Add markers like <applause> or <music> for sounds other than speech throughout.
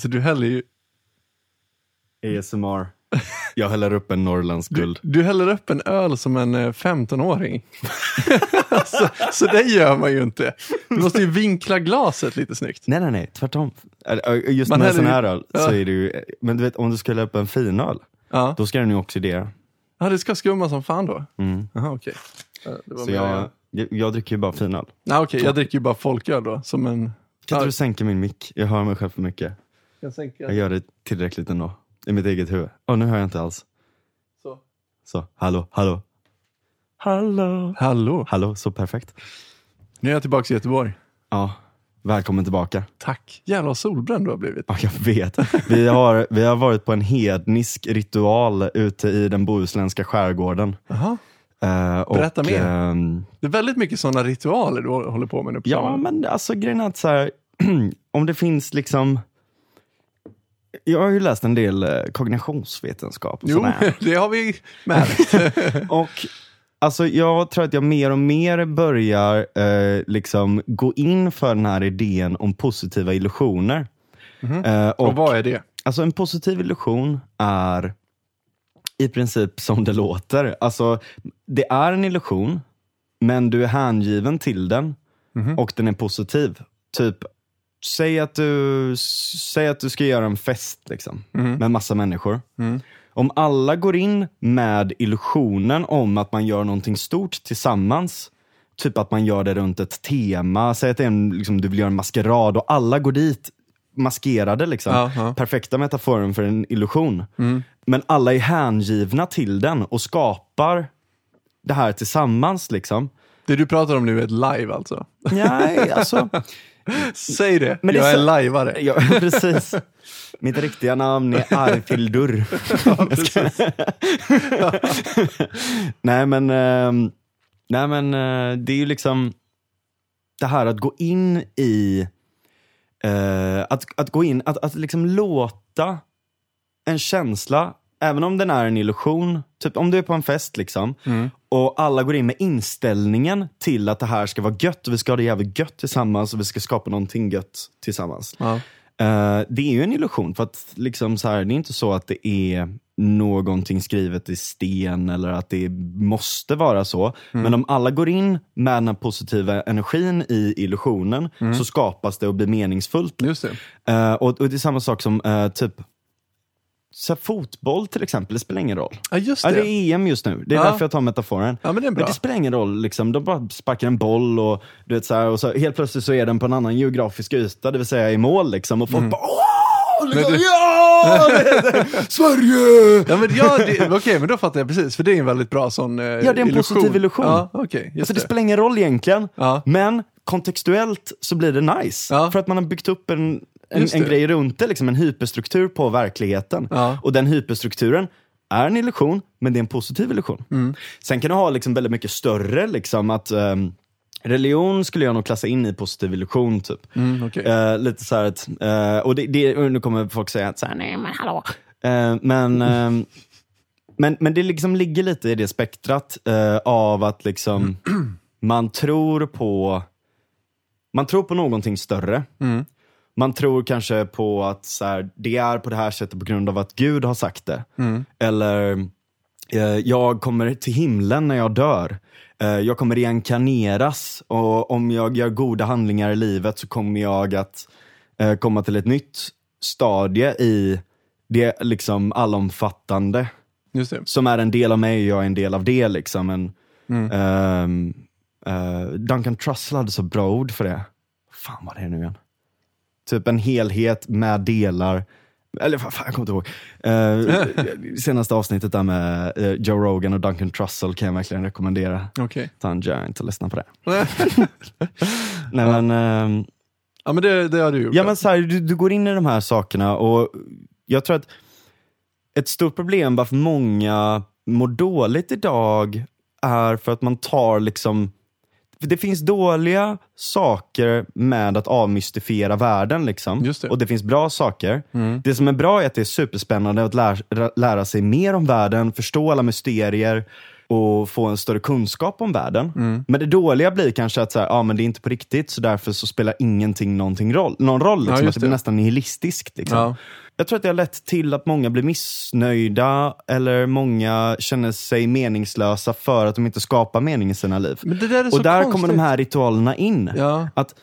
Alltså du häller ju, ASMR. Jag häller upp en Norrlands du, guld. du häller upp en öl som en eh, 15-åring. <laughs> alltså, så det gör man ju inte. Du måste ju vinkla glaset lite snyggt. Nej, nej, nej, tvärtom. Just Man med häller sån ju- här öl så är det ju, men du vet om du ska hälla upp en finöl, Ja, då ska den ju oxidera. ja det ska skumma som fan då. Mm. Så mer jag, jag, jag dricker ju bara finöl. Nej, okej, jag dricker ju bara folköl då. Som en... Kan inte du sänka min mick? Jag hör mig själv för mycket. Jag sänker Jag gör det tillräckligt ändå. I mitt eget huvud. Åh, nu hör jag inte alls. så. Så, hallå, hallå. Hallå. Hallå, Hallå, så perfekt. nu är jag tillbaka i Göteborg. Ja, välkommen tillbaka. Tack. Jävlar vad solbränd du har blivit. Ja, jag vet. Vi har, vi har varit på en hednisk ritual ute i den bohuslänska skärgården. Jaha. Eh, och, Berätta mer. ehm, Det är väldigt mycket sådana ritualer du håller på med nu på ja, men alltså grejen är att så här, <clears throat> om det finns liksom jag har ju läst en del eh, kognitionsvetenskap. Och Jo, sådär. <laughs> det har vi märkt. <laughs> Och alltså, jag tror att jag mer och mer börjar eh, liksom gå in för den här idén om positiva illusioner. Eh, och, Och vad är det? Alltså en positiv illusion är i princip som det låter. Alltså, det är en illusion, men du är hängiven till den och den är positiv. Typ, säg att du, säg att du ska göra en fest liksom, med massa människor. Om alla går in med illusionen om att man gör någonting stort tillsammans, typ att man gör det runt ett tema, säg att det är en, liksom, du vill göra en maskerad och alla går dit maskerade. Liksom. Ja, ja. Perfekta metaforen för en illusion. Men alla är hängivna till den och skapar det här tillsammans. Liksom. Det du pratar om nu är ett live alltså? Nej, alltså. <laughs> Säg det, Men det jag är är så- lajvare. Ja, <laughs> precis. Mitt riktiga namn är <laughs> Arfildur. nej men, ehm, nej men eh, det är ju liksom det här att gå in i, eh, att, att gå in, att, att liksom låta en känsla, även om den är en illusion, typ om du är på en fest liksom, och alla går in med inställningen till att det här ska vara gött och vi ska ha det jävligt gött tillsammans och vi ska skapa någonting gött tillsammans. Ja. Eh, det är ju en illusion, för att liksom så här, det är inte så att det är någonting skrivet i sten eller att det måste vara så. Men om alla går in med den positiva energin i illusionen så skapas det och blir meningsfullt. Just det. Eh, och, och det är samma sak som eh, typ så fotboll till exempel, det spelar ingen roll. Ja, just Ja, det. det är EM just nu, det är Ja. därför jag tar metaforen. Ja, men det är bra. det spelar ingen roll, liksom. de bara sparkar en boll och, du vet, så här, och så helt plötsligt så är den på en annan geografisk yta, det vill säga i mål. Liksom, och folk bara Åh! Liksom, Mm. Men du- Ja! <laughs> Sverige! Ja, men ja, det- Okej, men då fattar jag precis, för det är en väldigt bra sån eh, Ja, det är en illusion. positiv illusion. Ja, okej, just Alltså, det det. spelar ingen roll egentligen, men kontextuellt så blir det nice. För att man har byggt upp en, en, en grej runt det, liksom en hyperstruktur på verkligheten. Ja. Och den hyperstrukturen är en illusion, men det är en positiv illusion. Mm. Sen kan du ha liksom väldigt mycket större, liksom att ehm, religion skulle jag nog klassa in i positiv illusion. Typ. Mm, okej. Eh, lite så att, eh, och det, det, nu kommer folk säga att så här, nej men hallå. Eh, men, ehm, men, men det liksom ligger lite i det spektrat av att liksom <clears throat> man tror på man tror på någonting större. Mm. Man tror kanske på att så här, det är på det här sättet på grund av att Gud har sagt det. Mm. Eller eh, jag kommer till himlen när jag dör. Eh, jag kommer reinkarneras och om jag gör goda handlingar i livet så kommer jag att eh, komma till ett nytt stadie i det liksom allomfattande som är en del av mig och jag är en del av det. Liksom. En, Mm. ehm, eh, Duncan Trussell hade så bra ord för det. Fan vad det är nu igen. Typ en helhet med delar. Eller fan, fan, jag kommer inte ihåg. Uh, <laughs> senaste avsnittet där med eh, Joe Rogan och Duncan Trussell kan jag verkligen rekommendera. Okej. Ta en giant och lyssna på det. <laughs> <laughs> Nej, men, ehm, ja, men det, det har du gjort. Ja men så här, du, du går in i de här sakerna och jag tror att ett stort problem varför många mår dåligt idag är för att man tar liksom det finns dåliga saker med att avmystifiera världen. Liksom. Det. Och det finns bra saker. Det som är bra är att det är superspännande att lära, lära sig mer om världen, förstå alla mysterier. och få en större kunskap om världen. Mm. Men det dåliga blir kanske att så här, ja, men det är inte på riktigt, så därför så spelar ingenting någonting roll, någon roll. Liksom, just att det blir det. nästan nihilistiskt. Liksom. Ja. Jag tror att det har lett till att många blir missnöjda eller många känner sig meningslösa för att de inte skapar mening i sina liv. Där och där konstigt. kommer de här ritualerna in. Ja. Att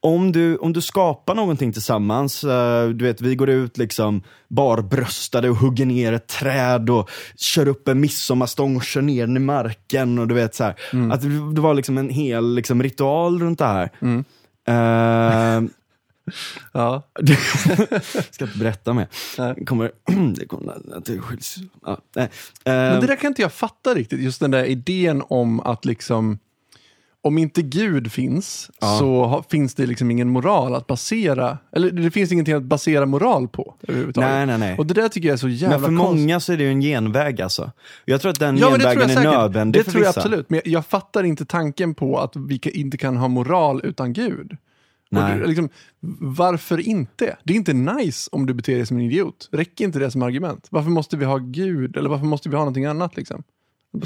om du, om du skapar någonting tillsammans, eh, du vet vi går ut liksom barbröstade och hugger ner ett träd och kör upp en midsommarstång och kör ner den i marken och du vet så här. Mm. Att det, var liksom en hel liksom, ritual runt det här. Mm. Eh, <laughs> Ja. <laughs> ska inte berätta mer. Nej. Det kommer, <clears throat> det kommer att det skiljs. Ja, nej. Men Eh, det där kan inte jag fatta riktigt, just den där idén om att liksom om inte Gud finns Ja. så ha, finns det liksom ingen moral att basera, eller det finns ingenting att basera moral på nej, nej, nej. Och det där tycker jag är så jävla Men för konstigt. många så är det ju en genväg alltså. Jag tror att den Ja, det genvägen är säkert. nödvändig Det för tror jag vissa. absolut, men jag, jag fattar inte tanken på att vi inte kan ha moral utan Gud. Och Nej. det, liksom, varför inte? Det är inte nice om du beter dig som en idiot. Räcker inte det som argument? Varför måste vi ha Gud? Eller varför måste vi ha någonting annat? Liksom?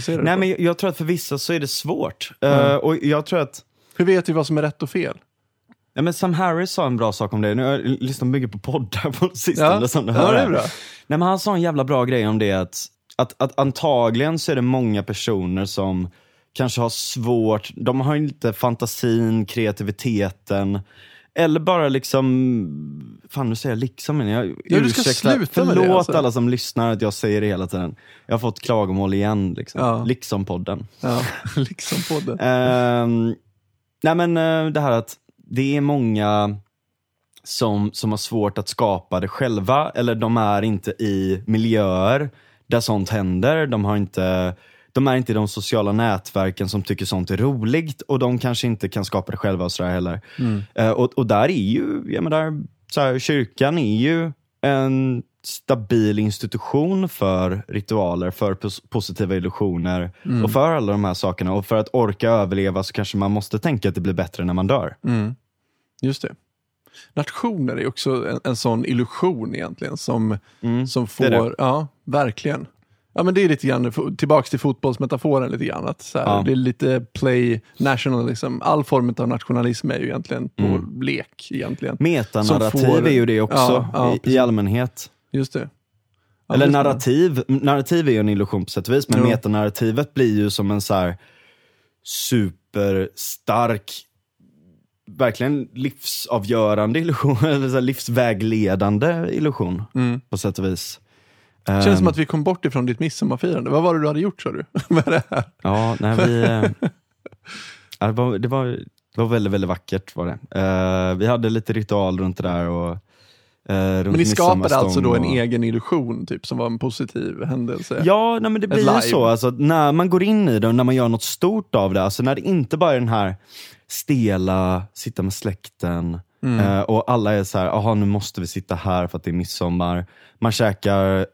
Nej på. men jag, tror att för vissa så är det svårt. Eh, och jag tror att Hur vet vi vad som är rätt och fel? Ja, men Sam Harris sa en bra sak om det. Nu har jag lyssnat mycket på poddar på sistone Ja, som du ja, hör. här. bra. Nej, men han sa en jävla bra grej om det att, att, att antagligen så är det många personer som kanske har svårt, de har inte fantasin, kreativiteten eller bara liksom, fan nu säger jag liksom, men jag Ja, du ska sluta med det, förlåt alltså. alla som lyssnar att jag säger det hela tiden. Jag har fått klagomål igen, liksom. Ja. liksom-podden. Ja, <laughs> liksom podden. Ehm, nej men eh, det här att det är många som, som har svårt att skapa det själva, eller de är inte i miljöer där sånt händer. De, har inte, de är inte i de sociala nätverken som tycker sånt är roligt och de kanske inte kan skapa det själva och sådär heller. Eh, och, och där är ju, jag menar, så här, kyrkan är ju en stabil institution för ritualer, för pos- positiva illusioner och för alla de här sakerna. Och för att orka överleva så kanske man måste tänka att det blir bättre när man dör. Mm. Just det. Nationer är också en, en sån illusion egentligen som, Mm, som det är det. får, ja, verkligen. Ja men det är lite grann, tillbaks till fotbollsmetaforen lite grann. Att så här, Ja. Det är lite play nationalism. All form av nationalism är ju egentligen på Mm. lek egentligen. Metanarrativ får- är ju det också Ja, ja, i, i allmänhet. Just det. Eller narrativ. Narrativ är ju en illusion på sätt och vis, men Jo. metanarrativet blir ju som en så här superstark, verkligen livsavgörande illusion, <laughs> eller så livsvägledande illusion Mm. på sätt och vis. Det känns som Ehm, att vi kom bort ifrån ditt midsommarfirande. Vad var det du hade gjort sa du? <laughs> Med det här? Ja, nej, vi, eh, det, var, det, var, det var väldigt, väldigt vackert var det. Eh, vi hade lite ritual runt det där. Och, eh, Men ni skapade alltså då en och- egen illusion typ, som var en positiv händelse? Ja, nej, men det blir så. Alltså, när man går in i det och när man gör något stort av det, alltså när det inte bara är den här stela, sitta med släkten Mm. eh, och alla är så här, jaha nu måste vi sitta här för att det är midsommar. Man käkar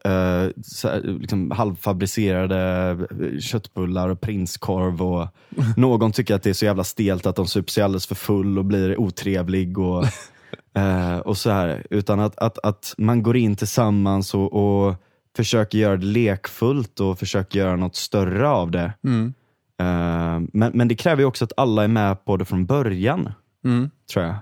så här, liksom halvfabricerade eh, köttbullar och prinskorv och <laughs> någon tycker att det är så jävla stelt att de super sig alldeles för full och blir otrevlig. Och, <laughs> eh, och så här. Utan att, att, att man går in tillsammans och, och försöker göra det lekfullt och försöker göra något större av det. Mm. Men, men det kräver ju också att alla är med på det från början, Mm. tror jag.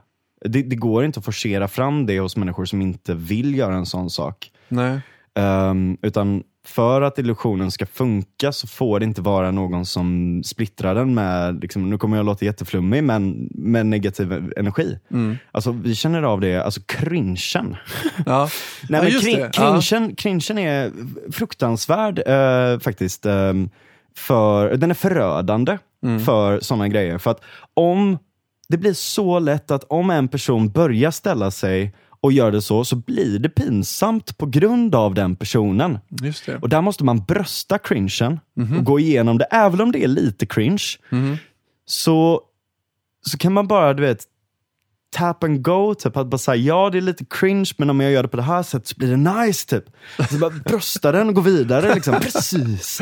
Det, det går inte att forcera fram det hos människor som inte vill göra en sån sak. Nej. Um, utan för att illusionen ska funka så får det inte vara någon som splittrar den med, liksom, nu kommer jag låta jätteflummig, men med negativ energi. Mm. Alltså vi känner av det, alltså cringen. <laughs> Ja. Nej, Ja, men just kring, det. Ja. cringen, cringen är fruktansvärd eh, faktiskt. ehm, för, den är förödande Mm. för sådana grejer. För att om det blir så lätt att om en person börjar ställa sig och gör det så, så blir det pinsamt på grund av den personen. Och där måste man brösta cringen Mhm. och gå igenom det. Även om det är lite cringe, Mhm. så, så kan man bara, du vet, tap and go, typ att bara säga ja det är lite cringe men om jag gör det på det här sättet så blir det nice typ. Så bara brösta den och gå vidare liksom. <laughs> Precis.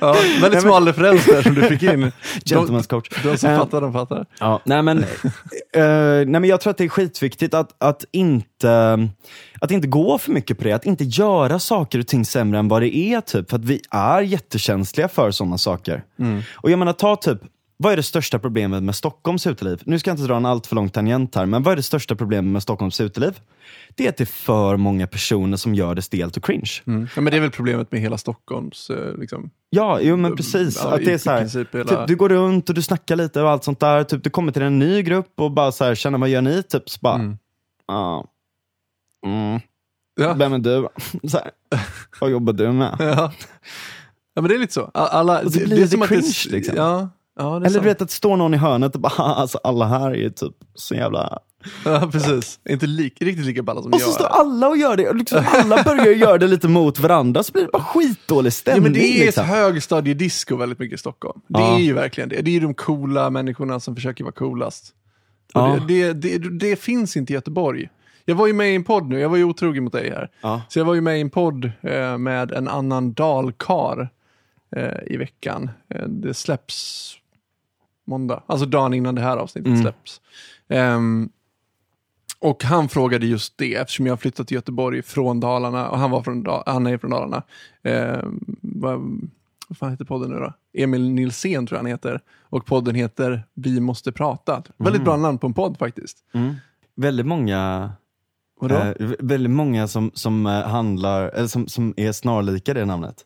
Ja, väldigt smal referens där som du fick in. <laughs> De, Gentleman's coach. de som Eh, fattar, de fattar. Ja, nej men, eh, nej men jag tror att det är skitviktigt att, att, inte, att inte gå för mycket på det, att inte göra saker och ting sämre än vad det är. Typ, för att vi är jättekänsliga för sådana saker. Och jag menar, ta typ, vad är det största problemet med Stockholms uteliv? Nu ska jag inte dra en allt för lång tangent här, men vad är det största problemet med Stockholms uteliv? Det är att det är för många personer som gör det stelt och cringe. Mm. Ja, men det är väl problemet med hela Stockholms... eh, Liksom. Ja, jo men precis. Ja, att det är så här, hela- typ, du går runt och du snackar lite och allt sånt där. Typ, du kommer till en ny grupp och bara så här, känner vad gör ni? Typ, så bara, Mm. ja. Mm. Ja. Vem är du? <laughs> Så här, vad jobbar du med? Ja. ja, men det är lite så. Alla, Och så blir det som att cringe, liksom. Ja, ja Eller sant. du vet att det står någon i hörnet och bara, "Ah, <laughs> alltså alla här är typ så jävla... <laughs> Ja, precis. Inte lik, riktigt lika balla som Och jag så står alla och gör det, och liksom alla börjar göra det lite mot varandra, så blir det bara skitdålig Ja, stämning. men det är liksom. ett högstadiedisco väldigt mycket i Stockholm. Det Ja. är ju verkligen det. Det är ju de coola människorna som försöker vara coolast. Och Ja. det, det, det, det finns inte i Göteborg. Jag var ju med i en podd nu, jag var ju otrogen mot dig här. Ja. Så jag var ju med i en podd eh, med en annan dalkar eh, i veckan. Eh, det släpps måndag, alltså dagen innan det här avsnittet Mm. släpps. Ehm, och han frågade just det, eftersom jag har flyttat till Göteborg från Dalarna, och han, var från, han är från Dalarna. Ehm, vad, vad fan heter podden nu då? Emil Nilsén tror jag han heter. Och podden heter Vi måste prata. Väldigt bra namn på en podd faktiskt. Mm. Väldigt många Vadå? Eh, vä- väldigt många som, som eh, handlar, eller som, som är snarlika det namnet.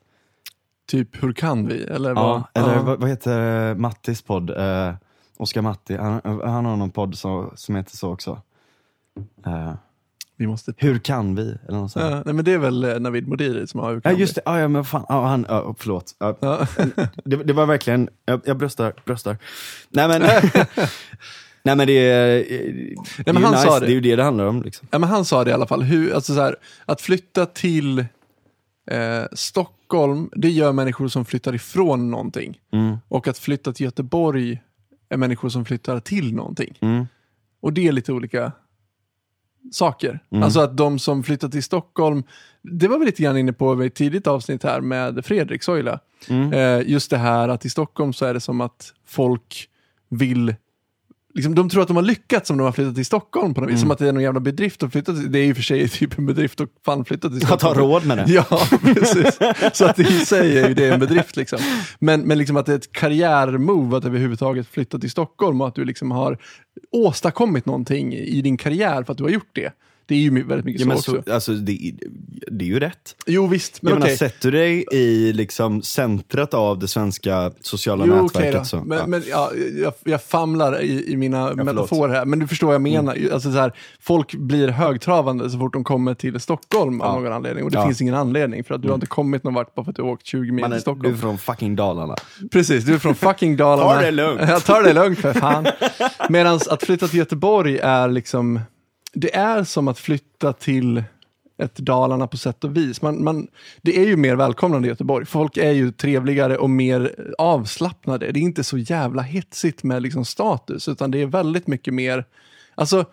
Typ Hur kan vi? Eller vad? Ja, eller Ja. Vad, vad heter Mattis podd? Eh, Oskar Matti, han, han har någon podd så, som heter så också. Eh, Vi måste... hur kan vi? Eller något sånt. Ja, nej, men det är väl eh, Navid Modiri som har Hur kan Ja just vi? det, ah, ja, men fan, ah, han, ah, förlåt. Ja. <laughs> det, det var verkligen, jag, jag bröstar, bröstar. Nej men, <laughs> nej, men det är, det är men ju han nice, sa det. det. är ju det det handlar om. Liksom. Ja, men han sa det i alla fall. Hur, alltså så här, att flytta till eh, Stockholm, det gör människor som flyttar ifrån någonting. Mm, Och att flytta till Göteborg är människor som flyttar till någonting. mm, Och det är lite olika saker. Mm. Alltså att de som flyttar till Stockholm, det var vi lite grann inne på i ett tidigt avsnitt här med Fredrik Soila. mm. Eh, just det här att i Stockholm så är det som att folk vill Liksom, de tror att de har lyckats om de har flyttat till Stockholm på något vis. Mm. Som att det är någon jävla bedrift att flytta till. Det är ju för sig typ en bedrift att fan flytta till Att ha Stockholm. råd med det. <laughs> Ja, precis. Så att i sig är ju det en bedrift. Liksom. Men, men liksom att det är ett karriärmove att överhuvudtaget flytta till Stockholm och att du liksom har åstadkommit någonting i din karriär för att du har gjort det. Det är ju väldigt mycket Ja, så men också. så, alltså, det, det är ju rätt. Jo visst, men jag okej. menar, sätter du dig i liksom centret av det svenska sociala Jo, nätverket då. så... Men, ja. men, ja, jag, jag famlar i, i mina förlåt. metaforer här, men du förstår vad jag menar. Alltså, så här, folk blir högtravande så fort de kommer till Stockholm av Ja. någon anledning. Och det Ja. finns ingen anledning, för att du har inte kommit någon vart bara för att du har åkt 20 mil till Stockholm. du är från fucking Dalarna. Precis, du är från fucking Dalarna. <laughs> Ta det lugnt. <laughs> Ja, ta det lugnt för fan. Medan att flytta till Göteborg är liksom, det är som att flytta till ett Dalarna på sätt och vis. Man, man, det är ju mer välkomnande i Göteborg. Folk är ju trevligare och mer avslappnade. Det är inte så jävla hetsigt med liksom status, utan det är väldigt mycket mer, alltså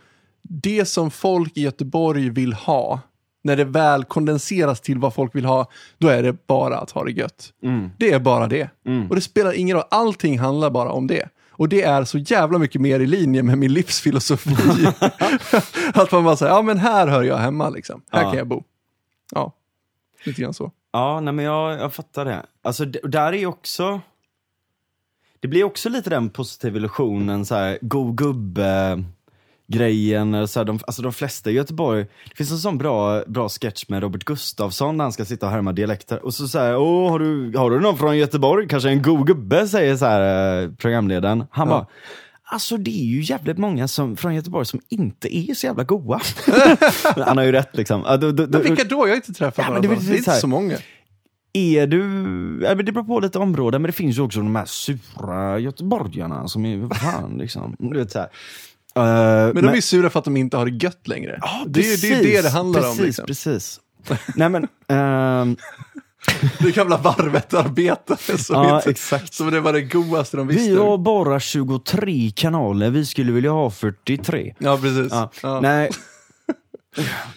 det som folk i Göteborg vill ha, när det väl kondenseras till vad folk vill ha, då är det bara att ha det gött. Det är bara det. Och det spelar ingen roll, allting handlar bara om det. Och det är så jävla mycket mer i linje med min livsfilosofi. <laughs> att man bara säger, ja men här hör jag hemma liksom. Här Ja. kan jag bo. Ja, lite grann så. Ja, nej, men jag, jag fattar det. Alltså, där är också... Det blir också lite den positiva illusionen, så här, god gubbe grejen, så här, de, alltså de flesta i Göteborg, det finns en sån bra, bra sketch med Robert Gustafsson där han ska sitta och härma dialekter och så säger åh har du, har du någon från Göteborg, kanske en god gubbe, säger så här, eh, programledaren. Han Ja. bara, Alltså det är ju jävligt många som, från Göteborg som inte är så jävla goa. <laughs> han har ju rätt liksom. Ja, då- då- Men vilka då? Jag har inte träffat Ja, några. det Det, det är inte så så många. är du, det beror på lite områden, men det finns ju också de här sura göteborgarna som är, fan liksom. Du vet så här. Eh, Men de är ju sura för att de inte har det gött längre. Ja, det, är, ju- det är det det handlar precis, om. Liksom. Precis, Nej men, ehm, <laughs> Det gamla varvet-arbetare som, ja inte, exakt. som det var det godaste de visste. Vi har bara 23 kanaler, vi skulle vilja ha 43. Ja, precis. Ja. Ja. Nej.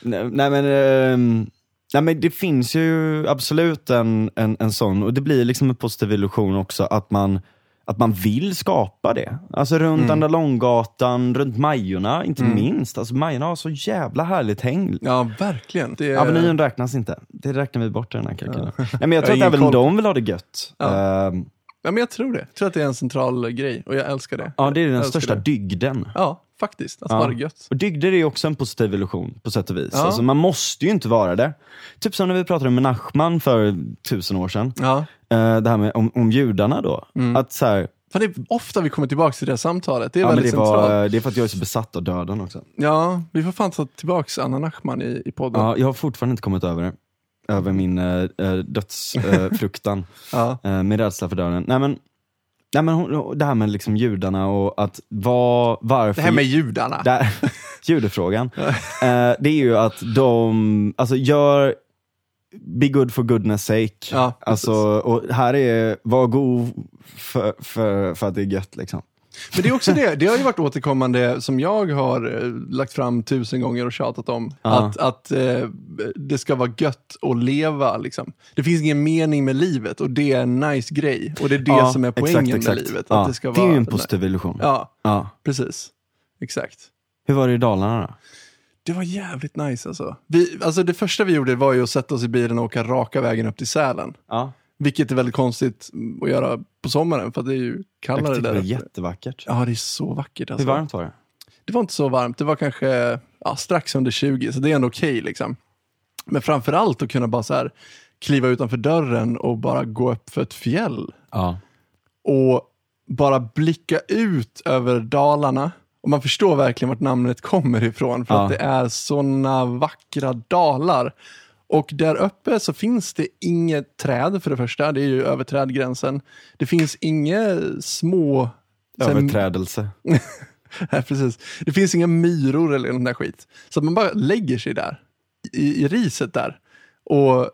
nej, nej men, ehm, Nej, men det finns ju absolut en, en, en sån, och det blir liksom en positiv illusion också, att man, att man vill skapa det. Alltså runt mm. Andalonggatan, runt Majorna, inte mm. minst. Alltså Majorna har så jävla härligt häng. Ja, verkligen. Det är... Avenyn räknas inte. Det räknar vi bort i den här kalkylen. Ja. Nej, men jag <laughs> tror att även de vill ha det gött. Ja. Uh, Ja, men jag tror det. Jag tror att det är en central grej och jag älskar det. Ja, det är den största det. dygden. Ja, faktiskt. Att ja. vara gött. Och dygder är också en positiv illusion på sätt och vis. Ja. Alltså, man måste ju inte vara det. Typ som när vi pratade med Nachman för tusen år sedan. Ja. Uh, det här med om, om judarna då. Mm. Att så här, för det är ofta vi kommer tillbaka till det samtalet. Det är ja, väldigt det, var, det är för att jag är så besatt av döden också. Ja, vi får fan ta tillbaka Anna Nachman i, i podden. Ja, jag har fortfarande inte kommit över det. Över min äh, dödsfruktan. <laughs> ja. äh, med rädsla för döden. Nej, men Nej, men hon, det här med liksom judarna och att var, varför... Det här med judarna? Där, <laughs> judefrågan. eh, det är ju att de, alltså gör, be good for goodness sake. Ja, alltså, och här är, var god för, för, för att det är gött liksom. Men det är också det, det har ju varit återkommande som jag har eh, lagt fram tusen gånger och tjatat om. Ja. Att, att eh, det ska vara gött att leva. Liksom. Det finns ingen mening med livet och det är en nice grej. Och det är det ja, som är poängen exakt, exakt. med livet. Ja. det, ska det är ju en positiv illusion. Ja, ja, precis. Exakt. Hur var det i Dalarna då? Det var jävligt nice alltså. Vi, alltså. Det första vi gjorde var ju att sätta oss i bilen och åka raka vägen upp till Sälen. Vilket är väldigt konstigt att göra på sommaren för det är ju kallare där. Det är jättevackert. Ja, det är så vackert. Alltså. Hur varmt var det? Det var inte så varmt. Det var kanske ja, strax under 20, så det är ändå okej. Okay, liksom. Men framförallt att kunna bara så här, kliva utanför dörren och bara gå upp för ett fjäll. Ja. Och bara blicka ut över Dalarna. Och man förstår verkligen vart namnet kommer ifrån, för ja. att det är sådana vackra dalar. Och där uppe så finns det inget träd för det första, det är ju över trädgränsen. Det finns inga små... Överträdelse. <laughs> Nej, precis. Det finns inga myror eller någon där skit. Så man bara lägger sig där, i, i riset där. Och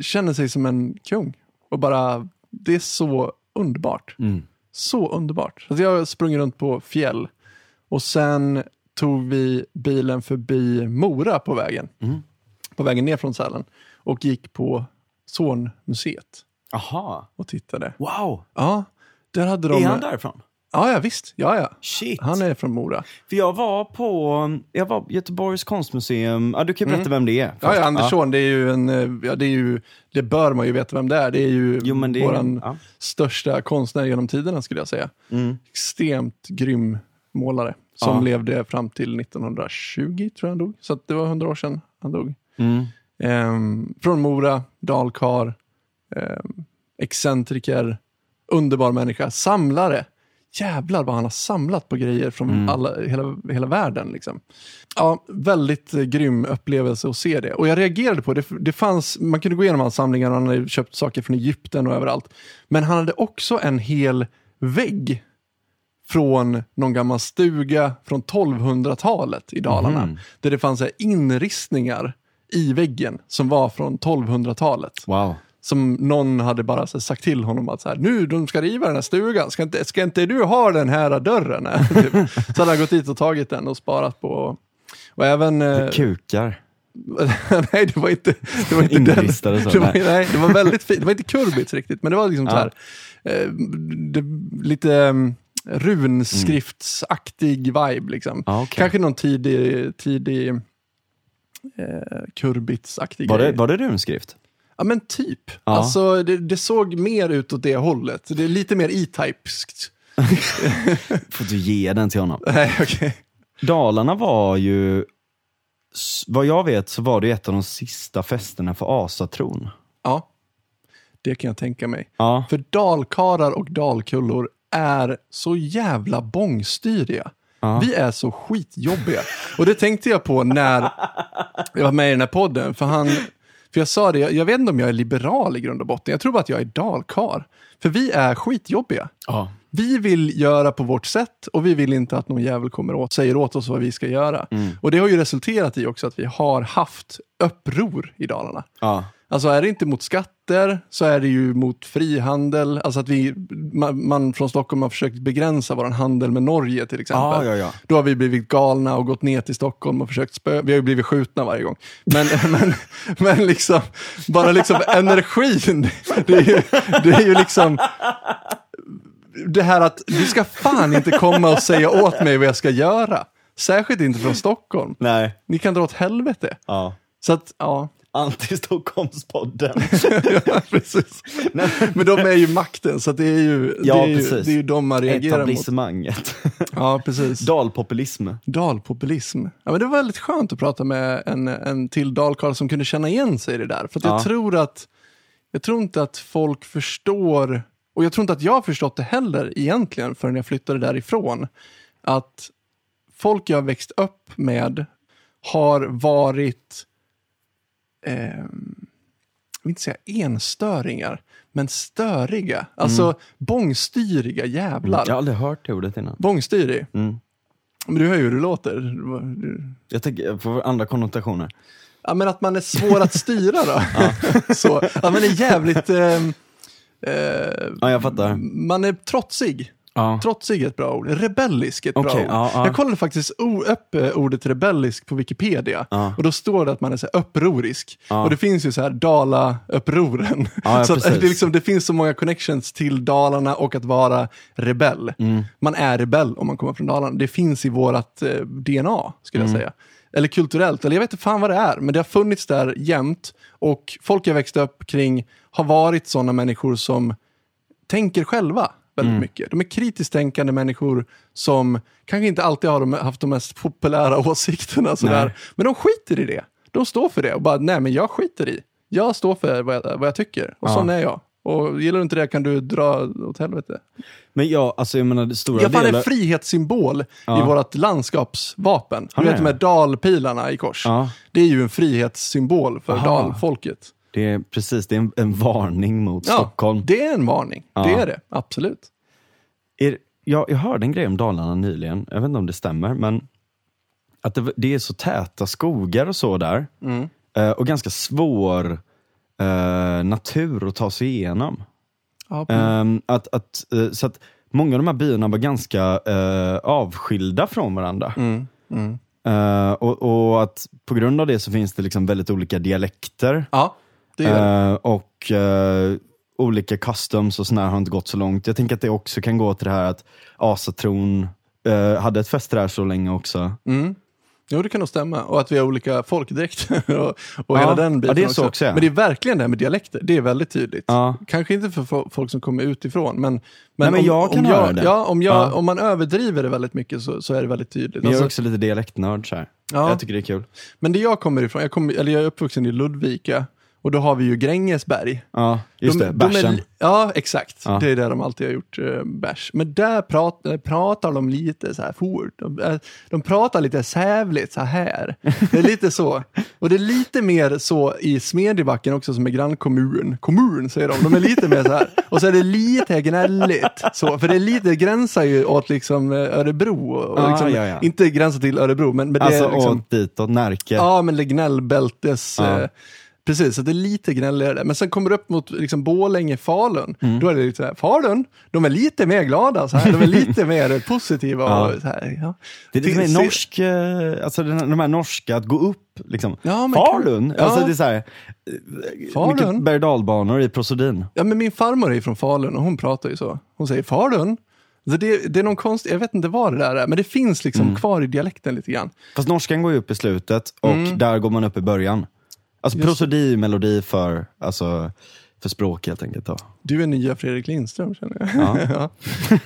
känner sig som en kung. Och bara, det är så underbart. Mm. Så underbart. Alltså jag sprungit runt på fjäll. Och sen tog vi bilen förbi Mora på vägen. Mm på vägen ner från Sälen och gick på Zornmuseet. Aha. Och tittade. Wow! Ja, där hade de... Är han därifrån? Ja, ja visst. Ja, ja. Shit. Han är från Mora. För jag var på jag var Göteborgs konstmuseum. Ja, du kan ju berätta mm. vem det är. Först. Ja, ja, Andersson, ja. det är ju en, ja, det är ju, det bör man ju veta vem det är. Det är ju jo, det våran ja. största konstnär genom tiderna skulle jag säga. Mm. Extremt grym målare som levde fram till 1920 tror jag han dog. Så det var 100 år sedan han dog. Mm. Um, från Mora, dalkar, um, excentriker, underbar människa, samlare. Jävlar vad han har samlat på grejer från mm. alla, hela, hela världen. Liksom. Ja, väldigt eh, grym upplevelse att se det. Och jag reagerade på det. det fanns, man kunde gå igenom hans samlingar han hade köpt saker från Egypten och överallt. Men han hade också en hel vägg från någon gammal stuga från 1200-talet i Dalarna. Mm. Där det fanns inristningar i väggen som var från 1200-talet. Wow. Som någon hade bara så, sagt till honom att så här, nu de ska riva den här stugan, ska inte, ska inte du ha den här dörren? <laughs> typ. Så hade han gått dit och tagit den och sparat på. Och även... Eh, kukar. <laughs> nej, det var inte, det var inte den. Så, det var, nej. det var väldigt fint. Det var inte kurbits riktigt, men det var liksom ja. så här, eh, det, lite um, runskriftsaktig vibe. Liksom. Ah, okay. Kanske någon tidig, tidig eh, kurbitsaktig var det, Var det runskrift? Ja men typ. Ja. Alltså det, det, såg mer ut åt det hållet. Det är lite mer E-typskt. <laughs> Får du ge den till honom. Nej, okay. Dalarna var ju, vad jag vet så var det ett av de sista festerna för asatron. Ja, det kan jag tänka mig. Ja. För dalkarar och dalkullor är så jävla bångstyriga. Ja. Vi är så skitjobbiga. Och det tänkte jag på när jag var med i den här podden. För, han, för jag sa det, jag vet inte om jag är liberal i grund och botten. Jag tror bara att jag är dalkar. För vi är skitjobbiga. Ja. Vi vill göra på vårt sätt och vi vill inte att någon jävel kommer åt säger åt oss vad vi ska göra. Mm. Och det har ju resulterat i också att vi har haft uppror i Dalarna. Ja. Alltså är det inte mot skatter så är det ju mot frihandel. Alltså att vi, man, man från Stockholm har försökt begränsa vår handel med Norge till exempel. Ja, ja, ja. Då har vi blivit galna och gått ner till Stockholm och försökt spö. Vi har ju blivit skjutna varje gång. Men, <laughs> men, men liksom, bara liksom energin. Det är ju, det är ju liksom det här att du ska fan inte komma och säga åt mig vad jag ska göra. Särskilt inte från Stockholm. Nej. Ni kan dra åt helvete. Ja. Så att, ja. Anti-Stockholmspodden. <laughs> ja precis. Men de är ju makten, så det är ju, Ja, det är ju, det är ju de man reagerar mot. Etablissemanget. Ja, precis. Dalpopulism. Dalpopulism. Ja, men det var väldigt skönt att prata med en, en till dalkarl som kunde känna igen sig i det där. För att jag Ja. tror att, jag tror inte att folk förstår, och jag tror inte att jag har förstått det heller egentligen förrän jag flyttade därifrån, att folk jag har växt upp med har varit, eh, vill inte säga enstöringar, men störiga. Alltså bångstyriga jävlar. Jag har aldrig hört det ordet innan. Bångstyrig. Mm. Men du hör ju hur det låter. Du- Jag tänker jag får andra konnotationer. Ja, men att man är svår att styra då. <laughs> <laughs> Så, att man är jävligt... Eh, eh, Ja, jag fattar. man är trotsig. Ja. Trotsig är ett bra ord. Rebellisk är ett Okej, bra ord. ja, ja. Jag kollade faktiskt upp eh, ordet rebellisk på Wikipedia. Och då står det att man är så upprorisk. Och det finns ju så här Dala-upproren. <laughs> Så precis. det, liksom, det finns så många connections till Dalarna och att vara rebell. Mm. Man är rebell om man kommer från Dalarna. Det finns i vårt eh, DNA, skulle Mm. jag säga. Eller kulturellt, eller jag vet inte fan vad det är, men det har funnits där jämt. Och folk jag växte upp kring har varit sådana människor som tänker själva väldigt Mm. mycket. De är kritiskt tänkande människor som kanske inte alltid har de, haft de mest populära <laughs> åsikterna. Sådär. Nej. Men de skiter i det. De står för det och bara, nej men jag skiter i. Jag står för vad jag, vad jag tycker och Ja. sån är jag. Och gillar du inte det kan du dra åt helvete. Men jag, alltså jag menar stora Jag delar... en frihetssymbol Ja. i vårt landskapsvapen. Du vet de här dalpilarna i kors. Ja, Det är ju en frihetssymbol för Aha. dalfolket. Det är precis, det är en, en varning mot Ja, Stockholm. det är en varning. Ja. Det är det, absolut. Är, jag, jag hörde en grej om Dalarna nyligen, jag vet inte om det stämmer, men att det, det är så täta skogar och så där. Mm. Eh, och ganska svår eh, natur att ta sig igenom. Ja, Ehm, att, att, eh, så att många av de här byarna var ganska eh, avskilda från varandra. mm, mm. Eh, och, och att på grund av det så finns det liksom väldigt olika dialekter. ja det det. Eh, och eh, olika customs och sådär har inte gått så långt. Jag tänker att det också kan gå till det här att asatron eh, hade ett fäste där så länge också. Mm. Jo, det kan nog stämma. Och att vi har olika folkdräkter <laughs> och, och Ja, hela den biten ja, det är så också. Men det är verkligen det här med dialekter. Det är väldigt tydligt. Ja. Kanske inte för fo- folk som kommer utifrån, men, men, Nej, men om, jag kan om, höra jag, det. ja, om, jag, Ja. om man överdriver det väldigt mycket så, så är det väldigt tydligt. Men jag är Alltså, också lite dialektnörd så här. Ja. Jag tycker det är kul. men det jag kommer ifrån, jag, kommer, eller jag är uppvuxen i Ludvika och då har vi ju Grängesberg. Ja, just De- det. de är Bärsen. ja, exakt. Ja. Det är det de alltid har gjort, eh, bärs. Men där prat, eh, pratar de lite så här fort. De, eh, de pratar lite sävligt så här. Det är lite så. Och det är lite mer så i Smedjebacken också som är grannkommun. Kommun säger de. De är lite mer så här. Och så är det lite gnälligt. Så, för det är lite, gränsar ju åt liksom eh, Örebro. Och Ah, liksom, ja, ja. Inte gränsar till Örebro, men, men det Alltså är liksom... åt ditåt, Närke. Ja, men det gnällbältes... Ja. Eh, precis, så det är lite gnälligare. Men sen kommer du upp mot liksom, Borlänge, Falun. Mm. Då är det lite så här, Falun, de är lite mer glada, så här. de är <laughs> lite mer positiva. Ja. Och, så här, ja. Det är lite mer norsk, eh, alltså de här norska, att gå upp liksom. Ja, Falun, Ja. alltså det är så här, Falun. mycket berg dalbanor i prosodin. Ja, men min farmor är från Falun och hon pratar ju så. Hon säger Falun. Så det, det är någon konst, jag vet inte vad det där är, men det finns liksom Mm. kvar i dialekten lite grann. Fast norskan går ju upp i slutet och Mm. där går man upp i början. Alltså Just prosodi, melodi för, alltså, för språk helt enkelt. Då. Du är nya Fredrik Lindström känner jag. Ja. <laughs> Ja.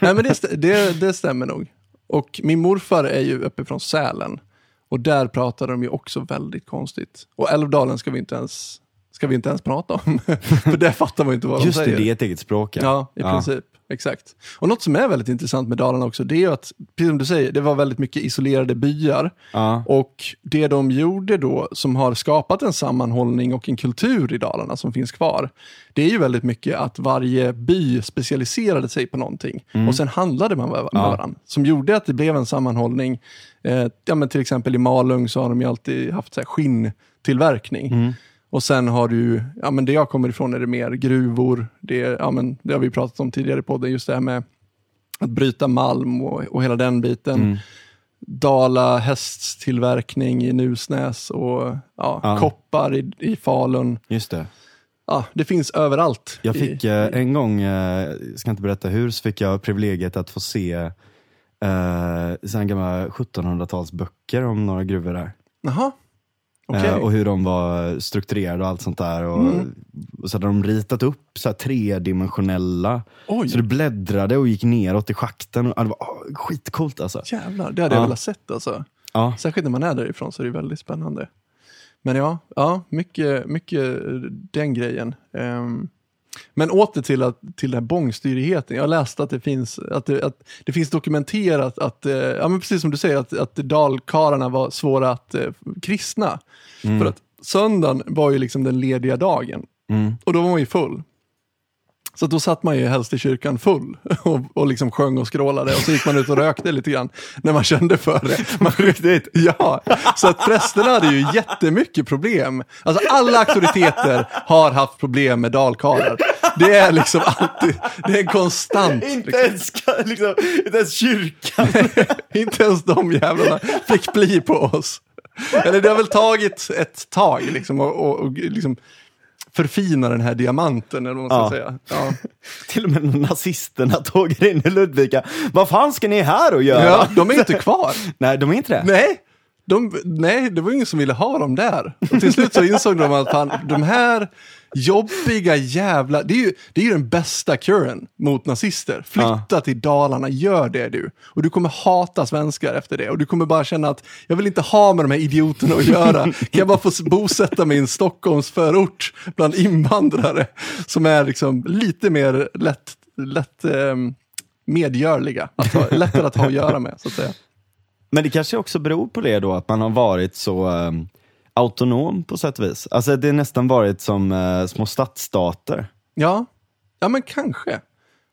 Nej, men det, det, det stämmer nog. Och min morfar är ju uppe från Sälen. Och där pratar de ju också väldigt konstigt. Och Älvdalen ska vi inte ens, ska vi inte ens prata om. <laughs> För där fattar man ju inte vad Just de det, säger. det är ett eget språk. Ja, i princip. Exakt. Och något som är väldigt intressant med Dalarna också, det är att, precis som du säger, det var väldigt mycket isolerade byar. Ja. Och det de gjorde då, som har skapat en sammanhållning och en kultur i Dalarna som finns kvar, det är ju väldigt mycket att varje by specialiserade sig på någonting. Och sen handlade man med, med Ja. varandra. Som gjorde att det blev en sammanhållning. Eh, ja, men till exempel i Malung så har de ju alltid haft så här skinntillverkning. Mm. Och sen har du, ja men det jag kommer ifrån är det mer gruvor, det, ja, men, det har vi pratat om tidigare i podden, just det här med att bryta malm och, och hela den biten. Mm. Dala hästtillverkning i Nusnäs och ja, Ja. koppar i, i Falun. Just det. Ja, det finns överallt. Jag i- fick eh, en gång, eh, jag ska inte berätta hur, så fick jag privilegiet att få se eh, gamla 1700-talsböcker om några gruvor där. Jaha, okej. Eh, och hur de var strukturerade och allt sånt där. Och, Mm. och så hade de ritat upp så tredimensionella, Oj, så det bläddrade och gick neråt i schakten. Och, det var åh, skitcoolt alltså. jävlar, det hade jag Ja. velat sett alltså. Ja. Särskilt när man är därifrån så är det väldigt spännande. Men ja, ja mycket, mycket den grejen. Ehm, men åter till, att, till den här bångstyrigheten. Jag läste att det finns, att det, att det finns dokumenterat att, eh, ja men precis som du säger, att, att dalkarlarna var svåra att eh, kristna. För att söndagen var ju liksom den lediga dagen. Mm. Och då var man ju full. Så då satt man ju helst i kyrkan full <laughs> och, och liksom sjöng och skrålade och så gick man ut och rökte lite grann när man kände för det. Man, riktigt? <laughs> Ja, så att prästerna hade ju jättemycket problem. Alltså alla auktoriteter har haft problem med dalkarlar. Det är liksom alltid, det är konstant. Inte, Liksom. ens, liksom, inte ens kyrkan. <laughs> Inte ens de jävlarna fick bli på oss. Eller det har väl tagit ett tag liksom och, och, och liksom förfina den här diamanten eller vad man ska Ja. säga. Ja. <laughs> Till och med nazisterna tåg in i Ludvika. Vad fan ska ni här och göra? ja, de är inte kvar. <laughs> Nej, de är inte det. Nej, de, nej, det var ingen som ville ha dem där. Och till slut så insåg de att fan, de här jobbiga jävla... Det är ju, det är ju den bästa kuren mot nazister. Flytta till Dalarna, gör det du. Och du kommer hata svenskar efter det. Och du kommer bara känna att jag vill inte ha med de här idioterna att göra. Kan jag bara få bosätta mig i en Stockholms förort bland invandrare som är liksom lite mer lätt, lätt ehm, medgörliga. Att ha, lättare att ha att göra med, så att säga. Men det kanske också beror på det då, att man har varit så um, autonom på sätt och vis. Alltså det har nästan varit som uh, små stadsstater. Ja, ja men kanske.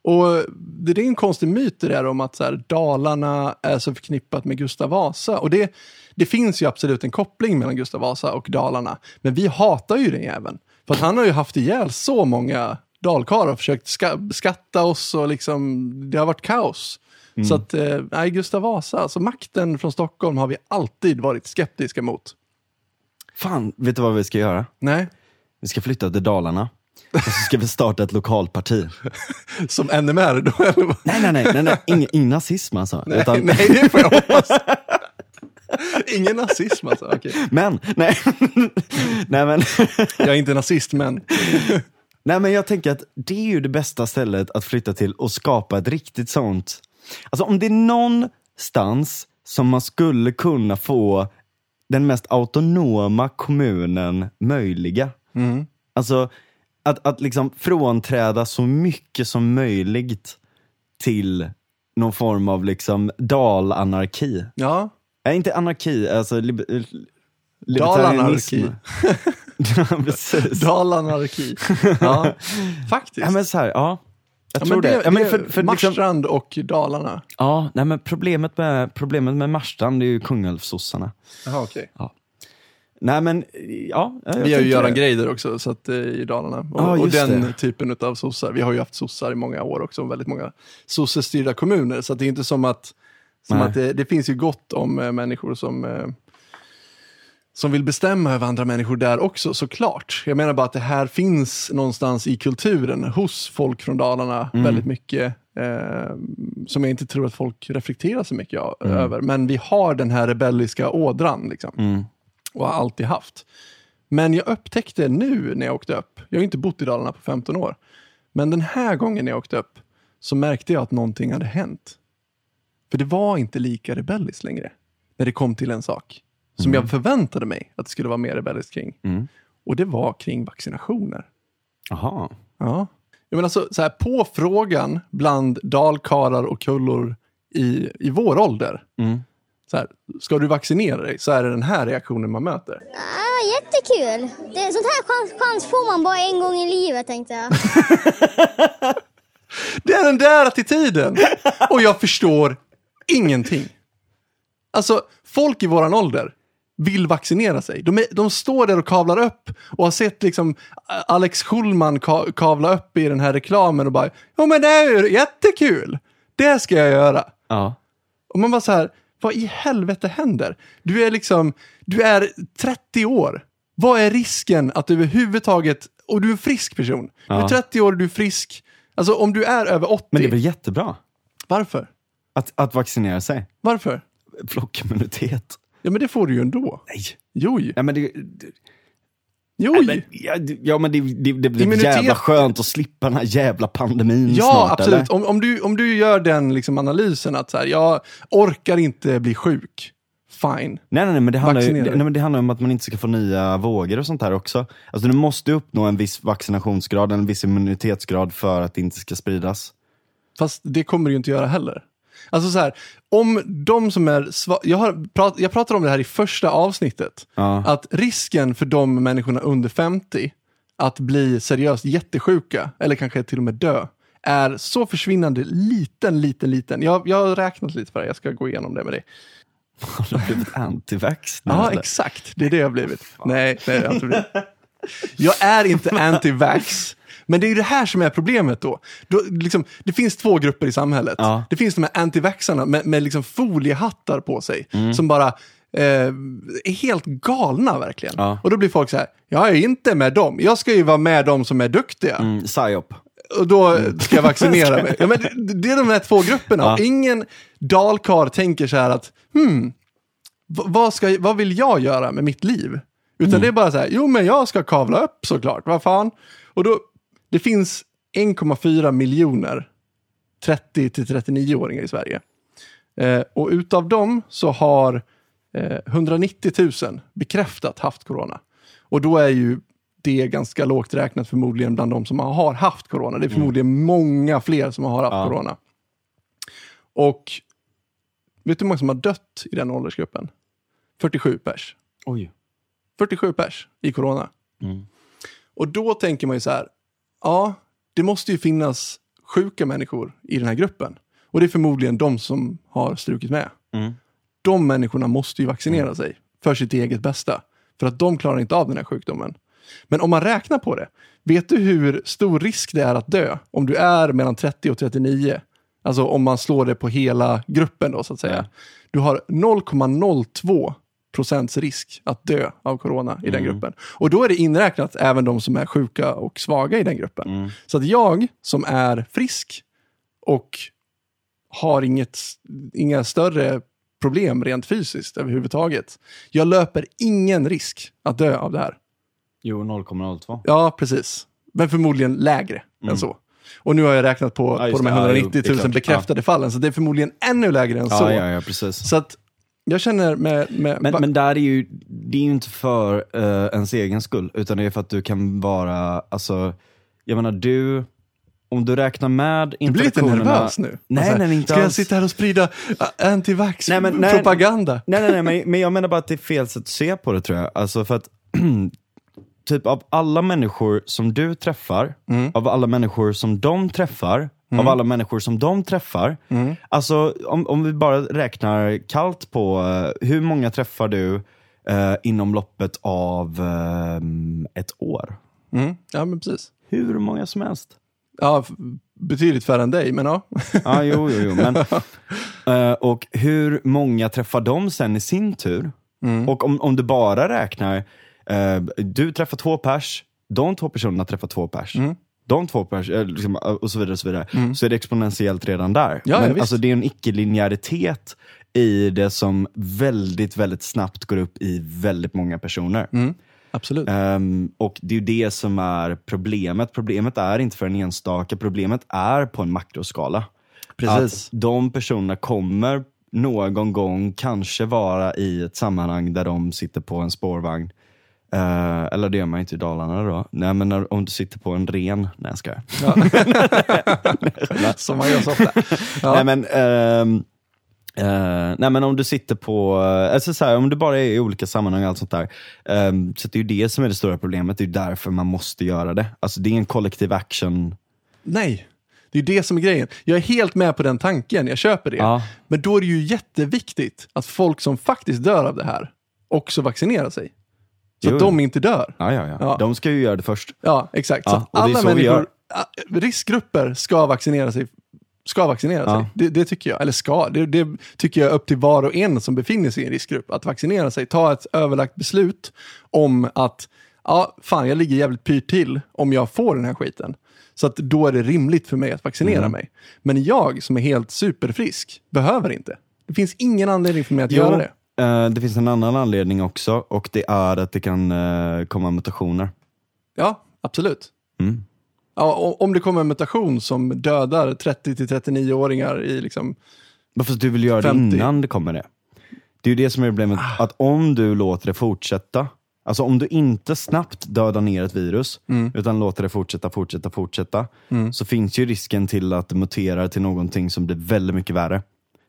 Och det är en konstig myt det där om att så här, Dalarna är så förknippat med Gustav Vasa. Och det, det finns ju absolut en koppling mellan Gustav Vasa och Dalarna. Men vi hatar ju den jäveln. För att han har ju haft ihjäl så många dalkarlar och försökt ska, skatta oss och liksom, det har varit kaos. Så att, eh, nej, Gustav Vasa, alltså makten från Stockholm har vi alltid varit skeptiska mot. Fan, vet du vad vi ska göra? Nej, Vi ska flytta till Dalarna. Och så ska vi starta ett lokalparti. <laughs> som NMR då, eller vad? Nej, nej, nej, nej, nej. Ingen, ingen nazism alltså. Nej, Utan, nej, det får jag hoppas. <laughs> Ingen nazism alltså, okej. Men, nej. <laughs> nej, men, Jag är inte nazist, men nej, men jag tänker att det är ju det bästa stället att flytta till och skapa ett riktigt sånt. Alltså om det är någonstans som man skulle kunna få den mest autonoma kommunen möjliga. Alltså att, att liksom frånträda så mycket som möjligt till någon form av liksom dalanarki. ja. Nej, inte anarki, alltså lib- eh, Dalanarki. libertarianism. <laughs> ja, precis. <laughs> Dalanarki. Ja, <laughs> faktiskt. Ja, men så här, ja. Jag Ja, tror men det. det, Ja, men för, för liksom, Marstrand och Dalarna. ja, nej, men problemet med, problemet med Marstrand är ju Kungälvssossarna. Jaha, okej. Nej men, ja. Vi har ju Göran. Greider också så att, eh, i Dalarna. Och, Ja, och den det. typen av sossar. Vi har ju haft sossar i många år också, väldigt många sossestyrda kommuner. Så att det är inte som att, som Nej. att det, det finns ju gott om eh, människor som, eh, som vill bestämma över andra människor där också, såklart. Jag menar bara att det här finns någonstans i kulturen hos folk från Dalarna Mm. väldigt mycket. Eh, som jag inte tror att folk reflekterar så mycket Mm. över. Men vi har den här rebelliska ådran. Liksom Mm. och har alltid haft. Men jag upptäckte nu när jag åkte upp, jag har inte bott i Dalarna på 15 år, men den här gången när jag åkte upp så märkte jag att någonting hade hänt. För det var inte lika rebelliskt längre när det kom till en sak som jag förväntade mig att det skulle vara mer rebelliskt kring. Mm. Och det var kring vaccinationer. Jaha. Ja. Jag menar så, så här, på frågan bland dalkarar och kullor i, i vår ålder, Mm. så här, ska du vaccinera dig? Så är det den här reaktionen man möter. Ah, jättekul! Det, sånt här chans, chans får man bara en gång i livet tänkte jag. <laughs> Det är den där attityden! Och jag förstår ingenting. Alltså, folk i våran ålder vill vaccinera sig. De, är, de står där och kavlar upp och har sett liksom Alex Schulman ka, kavla upp i den här reklamen och bara, ja men det är ju jättekul, det ska jag göra. Ja. Och man bara så här, vad i helvete händer? Du är liksom, du är 30 år. Vad är risken att du överhuvudtaget, och du är en frisk person. Du är Ja. 30 år du är frisk. Alltså om du är över 80, Men det är väl jättebra varför? att, att vaccinera sig? Varför? Flockimmunitet. Ja men det får du ju ändå. Nej. Jo, Ja, men det, det, jo. nej, men, ja, ja, men det, det, det blir Immunitet- jävla skönt att slippa den här jävla pandemin Ja, snart. absolut. Eller? Om, om, du, om du gör den liksom analysen att så här, jag orkar inte bli sjuk, fine. Nej, nej, nej, men det handlar, ju, nej, men det handlar om att man inte ska få nya vågor och sånt här också. Alltså du måste uppnå en viss vaccinationsgrad, en viss immunitetsgrad för att det inte ska spridas. Fast det kommer du ju inte göra heller. Alltså så här, om de som är jag, har prat, jag pratade om det här i första avsnittet. Ja. Att risken för de människorna under 50 att bli seriöst jättesjuka, eller kanske till och med dö, är så försvinnande liten, liten, liten. Jag, jag har räknat lite på det, jag ska gå igenom det med dig. Har du blivit <laughs> antivax nu, Ja, exakt. Det är det jag har blivit. Nej, har jag inte blivit. Jag är inte anti-vax. Men det är ju det här som är problemet då. då liksom, det finns två grupper i samhället. Ja. Det finns de här anti-vaxarna med, med liksom foliehattar på sig. Mm. Som bara eh, är helt galna verkligen. Ja. Och då blir folk så här, jag är inte med dem. Jag ska ju vara med dem som är duktiga. Mm, psyop. Och då ska jag vaccinera mig. <laughs> Ja, men det, det är de här två grupperna. Ja. Ingen dalkar tänker så här att, hmm, vad, ska, vad vill jag göra med mitt liv? Utan det är bara så här, jo men jag ska kavla upp såklart, vad fan. Och då, det finns 1,4 miljoner 30 till 39-åringar i Sverige. Eh, och utav dem så har eh, 190 000 bekräftat haft corona. Och då är ju det ganska lågt räknat förmodligen bland de som har haft corona. Det är förmodligen många fler som har haft Ja. corona. Och vet du hur många som har dött i den åldersgruppen? 47 pers. Oj. 47 pers i corona. Mm. Och då tänker man ju så här, ja, det måste ju finnas sjuka människor i den här gruppen. Och det är förmodligen de som har strukit med. Mm. De människorna måste ju vaccinera sig för sitt eget bästa. För att de klarar inte av den här sjukdomen. Men om man räknar på det, vet du hur stor risk det är att dö om du är mellan 30 och 39? Alltså om man slår det på hela gruppen då så att säga. Du har 0,02 procents risk att dö av corona i Mm. den gruppen. Och då är det inräknat även de som är sjuka och svaga i den gruppen. Mm. Så att jag som är frisk och har inget, inga större problem rent fysiskt överhuvudtaget. Jag löper ingen risk att dö av det här. Jo, 0,02. Ja, precis. Men förmodligen lägre än så. Och nu har jag räknat på, Mm. Ja, på de här det. Ja, jo, 190 det är 000 klart. bekräftade fallen, så det är förmodligen ännu lägre än så. Ja, ja, ja, precis. Så att jag känner med... med Men, men där är ju, det är ju inte för uh, ens egen skull, utan det är för att du kan vara, alltså, jag menar du, om du räknar med du blir lite nervös nu. Nej, Alltså, nej, inte Ska jag alls. sitta här och sprida uh, anti-vax Nej, nej. propaganda? Nej, nej, men jag menar bara att det är fel sätt att se på det tror jag. Alltså för att, <clears throat> typ av alla människor som du träffar, Mm. av alla människor som de träffar, av alla människor som de träffar. Mm. Alltså om, om vi bara räknar kallt på eh, hur många träffar du eh, inom loppet av eh, ett år? Mm. Ja, men precis. Hur många som helst. Ja, betydligt färre än dig, men ja. <laughs> Ja, jo, jo, jo. Men, eh, och hur många träffar de sen i sin tur? Och om, om du bara räknar, eh, du träffar två pers, de två personerna träffar två pers. De två pers, eh, liksom, eh, och så vidare, och så, vidare. så är det exponentiellt redan där. Ja, ja, Men visst. alltså, det är en icke-linjäritet i det som väldigt, väldigt snabbt går upp i väldigt många personer. Absolut. Ehm, och det är det som är problemet. Problemet är inte för en enstaka, problemet är på en makroskala. Precis. Att de personerna kommer någon gång kanske vara i ett sammanhang där de sitter på en spårvagn. Eh, eller det gör man inte i Dalarna då. Nej men när, om du sitter på en ren, nej jag skojar. <laughs> Som man gör så ofta. Ja. <laughs> Nej men, ehm, eh, nej men om du sitter på, eh, alltså så här, om du bara är i olika sammanhang och allt sånt där. ehm, så det är ju det som är det stora problemet, det är ju därför man måste göra det. Alltså det är en kollektiv action. Nej, det är det som är grejen. Jag är helt med på den tanken, jag köper det. Ja. Men då är det ju jätteviktigt att folk som faktiskt dör av det här också vaccinera sig. Så Jo, att jo. de inte dör. Ja, ja, ja, Ja. De ska ju göra det först. Ja, exakt. Ja, så alla så människor, riskgrupper ska vaccinera sig. Ska vaccinera Ja. sig. Det, det tycker jag. Eller ska. Det, det tycker jag är upp till var och en som befinner sig i en riskgrupp att vaccinera sig. Ta ett överlagt beslut om att ja, fan, jag ligger jävligt pyrt till om jag får den här skiten. Så att då är det rimligt för mig att vaccinera Mm. mig. Men jag som är helt superfrisk behöver inte. Det finns ingen anledning för mig att göra det. Eh, det finns en annan anledning också och det är att det kan eh, komma mutationer. Ja, absolut. Mm. Ja, om det kommer en mutation som dödar 30-39-åringar i liksom... Varför du vill göra 50. det innan det kommer det? Det är ju det som är problemet, Ah. att om du låter det fortsätta, alltså om du inte snabbt dödar ner ett virus, Mm. utan låter det fortsätta, fortsätta, fortsätta, så finns ju risken till att det muterar till någonting som blir väldigt mycket värre.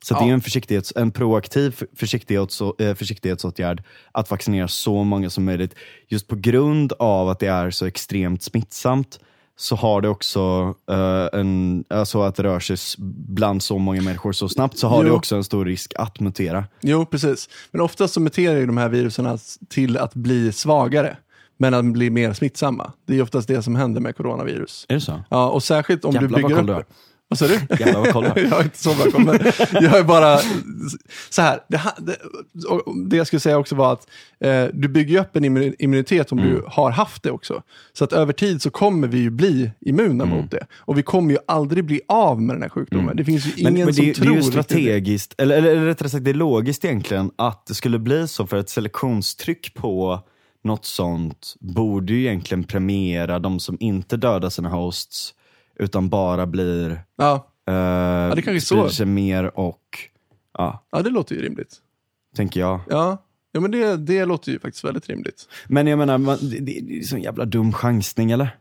Så att det är Ja. en, försiktighets, en proaktiv försiktighets, eh, försiktighetsåtgärd att vaccinera så många som möjligt. Just på grund av att det är så extremt smittsamt så har det också eh, en, alltså att det rör sig bland så många människor så snabbt så har det Jo. också en stor risk att mutera. Jo, precis. Men oftast så muterar ju de här virusen till att bli svagare, men att bli mer smittsamma. Det är oftast det som händer med coronavirus. Är det så? Ja, och särskilt om Jävlar du bygger upp... Vad sa du? Jävlar vad koll du <laughs> har. jag är inte så bra koll, jag är bara... Så här, det, det, det jag skulle säga också var att eh, du bygger upp en immu- immunitet om Mm. du har haft det också. Så att över tid så kommer vi ju bli immuna Mm. mot det. Och vi kommer ju aldrig bli av med den här sjukdomen. Det finns ju ingen Men, men som det, tror det är ju det. strategiskt, eller, eller, eller rättare sagt det är logiskt egentligen, att det skulle bli så för ett selektionstryck på något sånt borde ju egentligen premiera de som inte dödar sina hosts, utan bara blir, Ja, eh, det kanske så. sig mer och, ja, ja, det låter ju rimligt. tänker jag. Ja, ja men det, det låter ju faktiskt väldigt rimligt. Men jag menar, man, det, det är sån jävla dum chansning eller?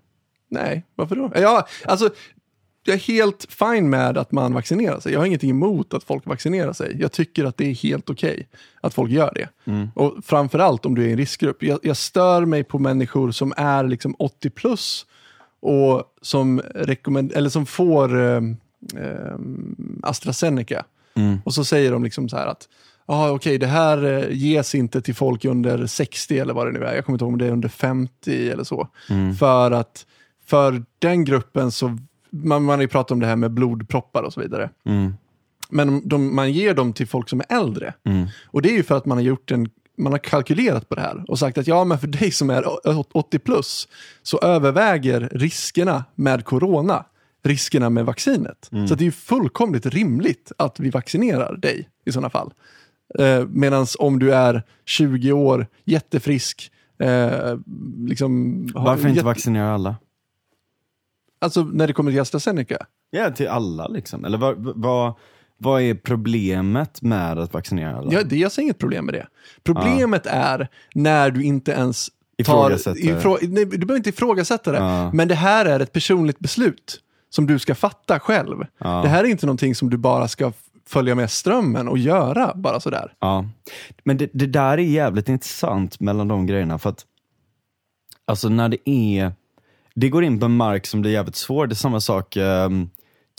Nej, varför då? Ja, alltså, jag är helt fine med att man vaccinerar sig. Jag har ingenting emot att folk vaccinerar sig. Jag tycker att det är helt okej att folk gör det. Och framförallt om du är i en riskgrupp. Jag, jag stör mig på människor som är liksom 80 plus och som, rekommend- eller som får eh, eh, AstraZeneca. Och så säger de liksom så här att Ja, okej, det här eh, ges inte till folk under 60 eller vad det nu är. Jag kommer inte ihåg om det är under 50 eller så. För att för den gruppen så, man, man har ju pratat om det här med blodproppar och så vidare. Mm. Men de, man ger dem till folk som är äldre. Och det är ju för att man har gjort en man har kalkylerat på det här och sagt att ja, men för dig som är å- 80 plus så överväger riskerna med corona riskerna med vaccinet. Så att det är ju fullkomligt rimligt att vi vaccinerar dig i sådana fall. Eh, Medan om du är 20 år, jättefrisk, eh, liksom, Varför inte jätte- vaccinera alla? Alltså när det kommer till AstraZeneca? Ja, till alla liksom. Eller vad, vad, vad är problemet med att vaccinera alla? Ja, det, jag ser inget problem med det. Problemet är när du inte ens tar... Ifrå, nej, du behöver inte ifrågasätta det. Ja. Men det här är ett personligt beslut som du ska fatta själv. Ja. Det här är inte någonting som du bara ska följa med strömmen och göra bara sådär. Ja, men det, det där är jävligt intressant mellan de grejerna för att alltså när det är, det går in på en mark som blir jävligt svår. Det är samma sak ehm,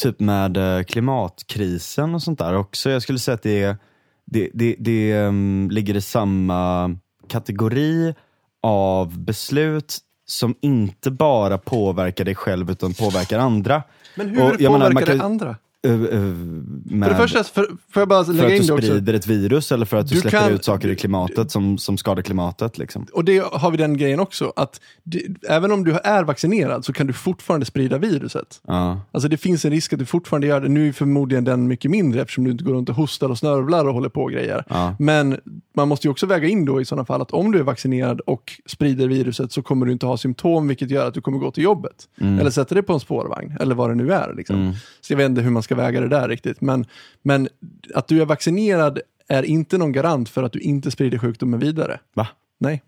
typ med eh, klimatkrisen och sånt där också. Jag skulle säga att det, det, det, det ehm, ligger i samma kategori av beslut som inte bara påverkar dig själv utan påverkar andra. Men hur Och menar, påverkar man kan- det andra? Eh, eh, med, För det första, för, får jag bara för lägga att in du det också? sprider ett virus eller för att du, Du släpper kan- ut saker i klimatet som, som skadar klimatet. Liksom. Och det har vi den grejen också, att det, även om du är vaccinerad så kan du fortfarande sprida viruset. Ja. Alltså det finns en risk att du fortfarande gör det. Nu är förmodligen den mycket mindre eftersom du inte går runt och hostar och snörvlar och håller på och grejer. Ja. Men man måste ju också väga in då i sådana fall att om du är vaccinerad och sprider viruset så kommer du inte ha symptom vilket gör att du kommer gå till jobbet. Eller sätta dig på en spårvagn eller vad det nu är. Liksom. Så jag vet inte hur man ska väga det där riktigt. Men, men att du är vaccinerad är inte någon garant för att du inte sprider sjukdomen vidare. Va? Nej.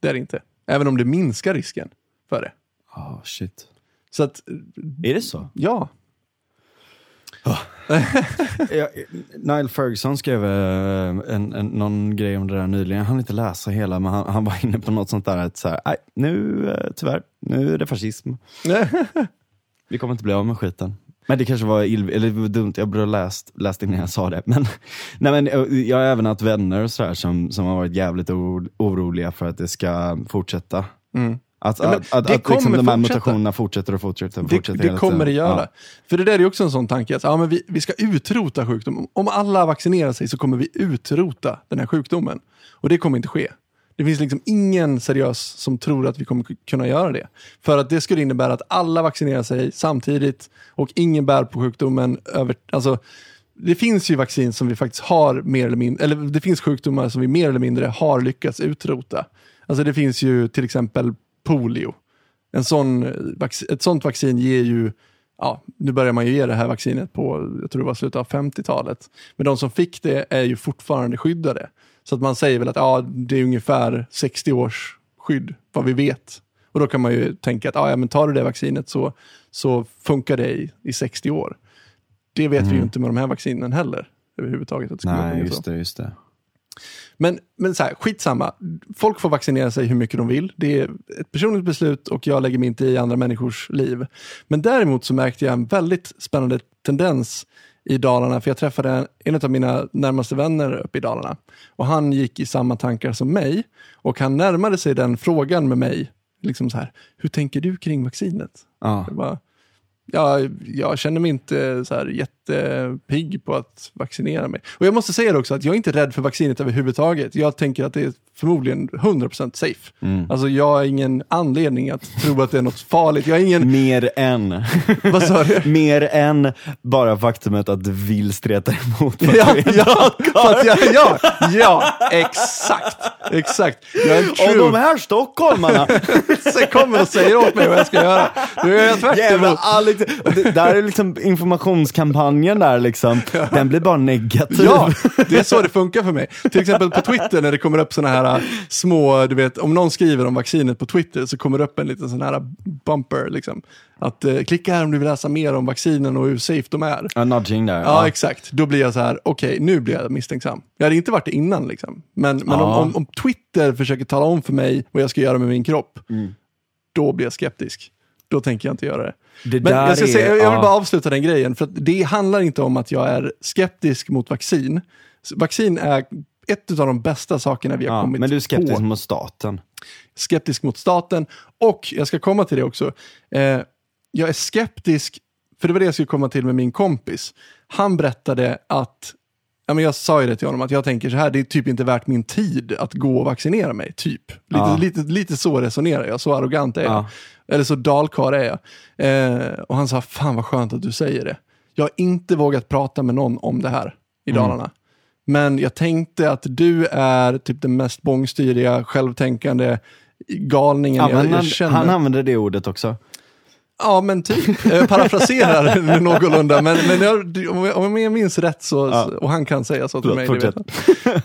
Det är det inte. Även om det minskar risken för det. Oh, shit. Så att, Är det så? ja. Ja, <laughs> Nile Ferguson skrev eh, en, en, någon grej om det där nyligen. Hann inte läsa hela, men han, han var inne på något sånt där att så här, nej, nu eh, tyvärr, nu är det fascism. <laughs> Vi kommer inte bli av med skiten. Men det kanske var, ill, eller det var dumt, jag borde ha läst, läst innan jag sa det. Men, <laughs> nej men, eh, jag har även haft vänner och sådär som, som har varit jävligt oro, oroliga för att det ska fortsätta. Att, Ja, att, att, det att liksom de här mutationerna fortsätter och fortsätter. Och Det, fortsätter det hela kommer det göra. Ja. För det där är ju också en sån tanke att ja, men vi, vi ska utrota sjukdomen. Om alla vaccinerar sig så kommer vi utrota den här sjukdomen. Och det kommer inte ske. Det finns liksom ingen seriös som tror att vi kommer kunna göra det. För att det skulle innebära att alla vaccinerar sig samtidigt och ingen bär på sjukdomen över... Alltså, det finns ju vaccin som vi faktiskt har mer eller mindre, eller det finns sjukdomar som vi mer eller mindre har lyckats utrota. Alltså det finns ju till exempel polio. En sån, eh, ett sånt vaccin ger ju, ja, nu börjar man ju ge det här vaccinet på, jag tror det var slutet av 50-talet. Men de som fick det är ju fortfarande skyddade. Så att man säger väl att ja, det är ungefär 60 års skydd, vad vi vet. Och då kan man ju tänka att ja, men tar du det vaccinet så, så funkar det i, i 60 år. Det vet vi ju inte med de här vaccinen heller. Överhuvudtaget. Att det Nej, just det. Just det. Men, men så här, skitsamma. Folk får vaccinera sig hur mycket de vill. Det är ett personligt beslut och jag lägger mig inte i andra människors liv. Men däremot så märkte jag en väldigt spännande tendens i Dalarna, för jag träffade en, av mina närmaste vänner uppe i Dalarna. Och han gick i samma tankar som mig och han närmade sig den frågan med mig. Liksom så här, hur tänker du kring vaccinet? Ja. Jag bara, ja, jag känner mig inte så här jättepigg på att vaccinera mig. Och jag måste säga det också att jag är inte rädd för vaccinet överhuvudtaget. Jag tänker att det är förmodligen 100% safe. Alltså jag har ingen anledning att tro att det är något farligt. Jag har ingen, Mer än, <laughs> vad sa du? mer än bara faktumet att du vill streta emot. vad Ja, är. ja, för jag, ja, ja, exakt, exakt. Jag är en Och true de här stockholmarna, <laughs> Sen kommer och säger åt mig vad jag ska göra. Nu gör jag tvärt jävla emot. Alex, och det, där är liksom informationskampanjen där liksom, den blir bara negativ. Ja, det är så det funkar för mig. Till exempel på Twitter när det kommer upp såna här äh, små, du vet, om någon skriver om vaccinet på Twitter så kommer det upp en liten sån här bumper. Liksom. Att eh, klicka här om du vill läsa mer om vaccinen och hur safe de är. Ja, nudging där. Ja, exakt. Då blir jag så här, okej, nu blir jag misstänksam. Jag hade inte varit det innan, liksom. men, men Ja. om, om, om Twitter försöker tala om för mig vad jag ska göra med min kropp, då blir jag skeptisk. Då tänker jag inte göra det. Det Men jag, ska är- säga, jag vill ja. bara avsluta den grejen, för det handlar inte om att jag är skeptisk mot vaccin. Vaccin är ett av de bästa sakerna vi har Ja, kommit men du är skeptisk på. mot staten. Skeptisk mot staten och, jag ska komma till det också, eh, jag är skeptisk, för det var det jag skulle komma till med min kompis. Han berättade att, ja, men jag sa ju det till honom, att jag tänker så här, det är typ inte värt min tid att gå och vaccinera mig, typ. Lite, Ja. lite, lite så resonerar jag, så arrogant är jag. Ja. Eller så dalkarl är jag. Eh, och han sa, fan vad skönt att du säger det. Jag har inte vågat prata med någon om det här i Mm. Men jag tänkte att du är typ den mest bångstyriga, självtänkande galningen Ja, jag, jag han, känner. han använder det ordet också. Ja, men typ. Jag parafraserar <laughs> någorlunda, men, men jag, om jag- minns rätt så, Ja. och han kan säga så till mig.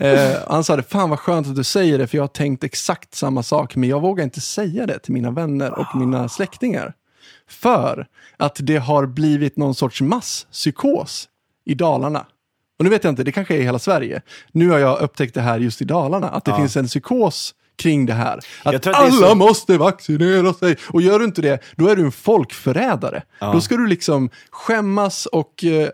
<laughs> eh, han sa det, fan vad skönt att du säger det, för jag har tänkt exakt samma sak, men jag vågar inte säga det till mina vänner och mina släktingar. För att det har blivit någon sorts masspsykos i Dalarna. Och nu vet jag inte, det kanske är i hela Sverige. Nu har jag upptäckt det här just i Dalarna, att det finns en psykos kring det här. Att att det alla så- måste vaccinera sig. Och gör du inte det, då är du en folkförrädare. Då ska du liksom skämmas och, eh,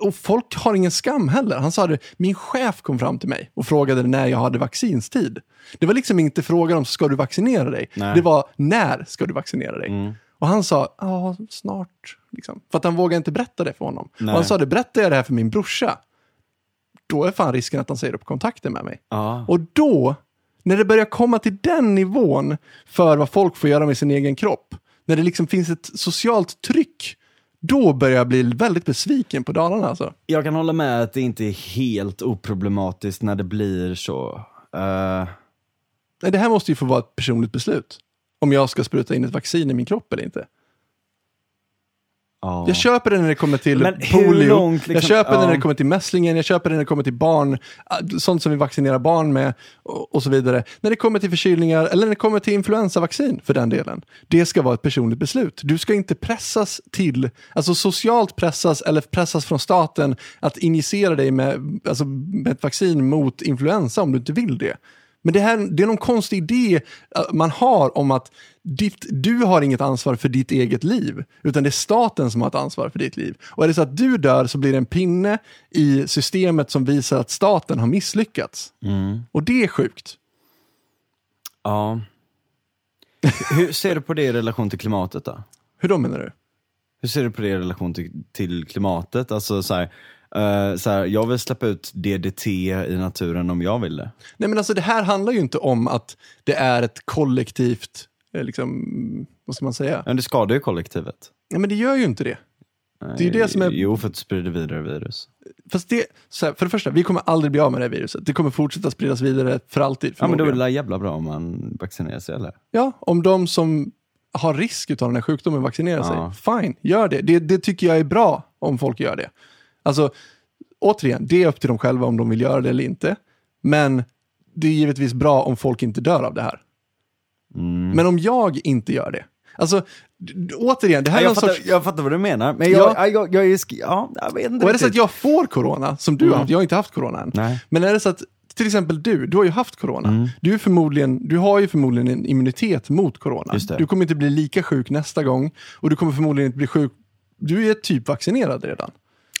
och folk har ingen skam heller. Han sa det, min chef kom fram till mig och frågade när jag hade vaccinstid. Det var liksom inte frågan om ska du vaccinera dig. Nej. Det var när ska du vaccinera dig. Och han sa, ja snart. Liksom. För att han vågade inte berätta det för honom. Han sa, det berättar jag det här för min brorsa. Då är fan risken att han säger upp kontakten med mig. Ja. Och då, när det börjar komma till den nivån för vad folk får göra med sin egen kropp, när det liksom finns ett socialt tryck, då börjar jag bli väldigt besviken på Dalarna alltså. Jag kan hålla med att det inte är helt oproblematiskt när det blir så. Nej, Det här måste ju få vara ett personligt beslut. Om jag ska spruta in ett vaccin i min kropp eller inte. Ja. Jag köper det när det kommer till Men polio, långt jag liksom- köper det när det kommer till mässlingen, jag köper det när det kommer till barn, ah, sånt som vi vaccinerar barn med och, och så vidare. När det kommer till förkylningar eller när det kommer till influensavaccin för den delen. Det ska vara ett personligt beslut. Du ska inte pressas till, alltså socialt pressas eller pressas från staten att injicera dig med, alltså med ett vaccin mot influensa om du inte vill det. Men det, här, det är någon konstig idé eh, man har om att ditt, du har inget ansvar för ditt eget liv, utan det är staten som har ett ansvar för ditt liv. Och är det så att du dör så blir det en pinne i systemet som visar att staten har misslyckats. Och det är sjukt. Ja. Hur ser du på det i relation till klimatet då? Hur då menar du? Hur ser du på det i relation till, till klimatet? Alltså så här, eh, så här, jag vill släppa ut DDT i naturen om jag vill det. Nej men alltså det här handlar ju inte om att det är ett kollektivt, eh, liksom, vad ska man säga? Men det skadar ju kollektivet. Nej men det gör ju inte det. Det är det som är- Jo, för att du sprider vidare virus. Fast det, så här, för det första, vi kommer aldrig bli av med det här viruset. Det kommer fortsätta spridas vidare för alltid. Ja, men då är det jävla bra om man vaccinerar sig eller? Ja, om de som har risk av den här sjukdomen vaccinerar Ja. sig, fine, gör det. det. Det tycker jag är bra om folk gör det. Alltså, återigen, det är upp till dem själva om de vill göra det eller inte. Men det är givetvis bra om folk inte dör av det här. Mm. Men om jag inte gör det, alltså, återigen, det här Ja, är jag, någon fattar, sorts... jag fattar vad du menar, men jag, Ja. jag, jag, jag, är ja, jag vet inte Och är det så att jag får corona, som du har haft, jag har inte haft corona än. Nej. Men är det så att, till exempel du, du har ju haft corona. Mm. Du, är förmodligen, du har ju förmodligen en immunitet mot corona. Du kommer inte bli lika sjuk nästa gång och du kommer förmodligen inte bli sjuk. Du är typ vaccinerad redan.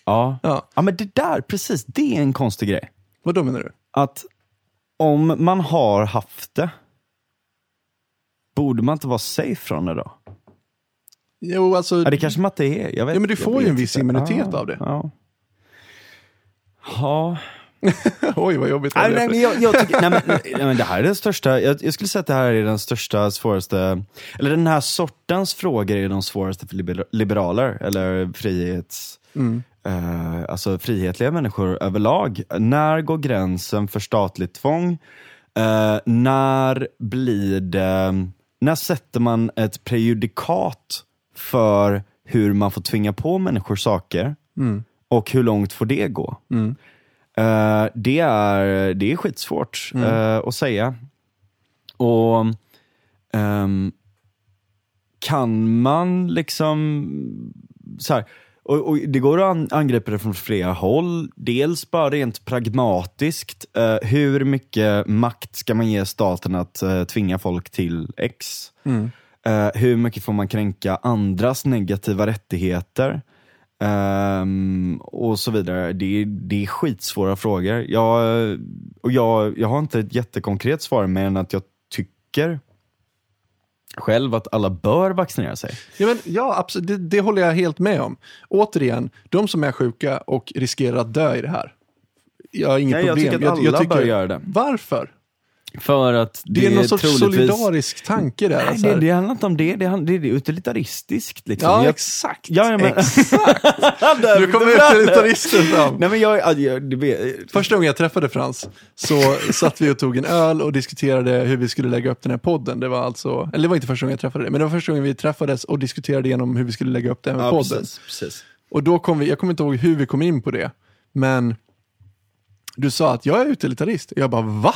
Ja. Ja. ja, men det där, precis, det är en konstig grej. Vad då menar du? Att om man har haft det, borde man inte vara safe från det då? Jo, alltså, Ja, det kanske man inte är. Jag vet, Ja, men du får ju en viss immunitet ja, av det. Ja. Ja. <laughs> oj vad jobbigt. Nej, nej, men jag, jag tycker, nej, men, nej, men det här är den största, jag, jag skulle säga att det här är den största, svåraste, eller den här sortens frågor är de svåraste för liber, liberaler, eller frihets, Mm. Eh, alltså frihetliga människor överlag. När går gränsen för statligt tvång? Eh, när blir det, när sätter man ett prejudikat för hur man får tvinga på människor saker? Mm. Och hur långt får det gå? Eh, det, är, det är skitsvårt eh, att säga. Och ehm, kan man liksom, så här, och, och det går att an- angripa det från flera håll. Dels bara rent pragmatiskt. eh, hur mycket makt ska man ge staten att eh, tvinga folk till X? Eh, hur mycket får man kränka andras negativa rättigheter? Ehm, och så vidare. Det, är- det är skitsvåra frågor. Jag, och jag, jag har inte ett jättekonkret svar mer än att jag tycker själv att alla bör vaccinera sig. Ja, men, ja absolut, det, det håller jag helt med om. Återigen, de som är sjuka och riskerar att dö i det här. Jag har inget Nej, jag problem. tycker att alla bör göra det. Varför? För att det, Det, är någon sorts troligtvis... solidarisk tanke där. Nej, alltså. det, det handlar inte om det. Det, hand- det är utilitaristiskt. Liksom. ja, jag, exakt. Ja, ja, men- exakt. <laughs> Nu kommer det. utilitaristen fram. Nej men jag, jag, jag vet, Första gången jag träffade Frans så satt vi och tog en öl och diskuterade hur vi skulle lägga upp den här podden. Det var alltså, eller det var inte första gången jag träffade dig, men det var första gången vi träffades och diskuterade igenom hur vi skulle lägga upp den här ja, podden. precis, precis. Och då kom vi, jag kommer inte ihåg hur vi kom in på det, men du sa att jag är utilitarist. Jag bara, va?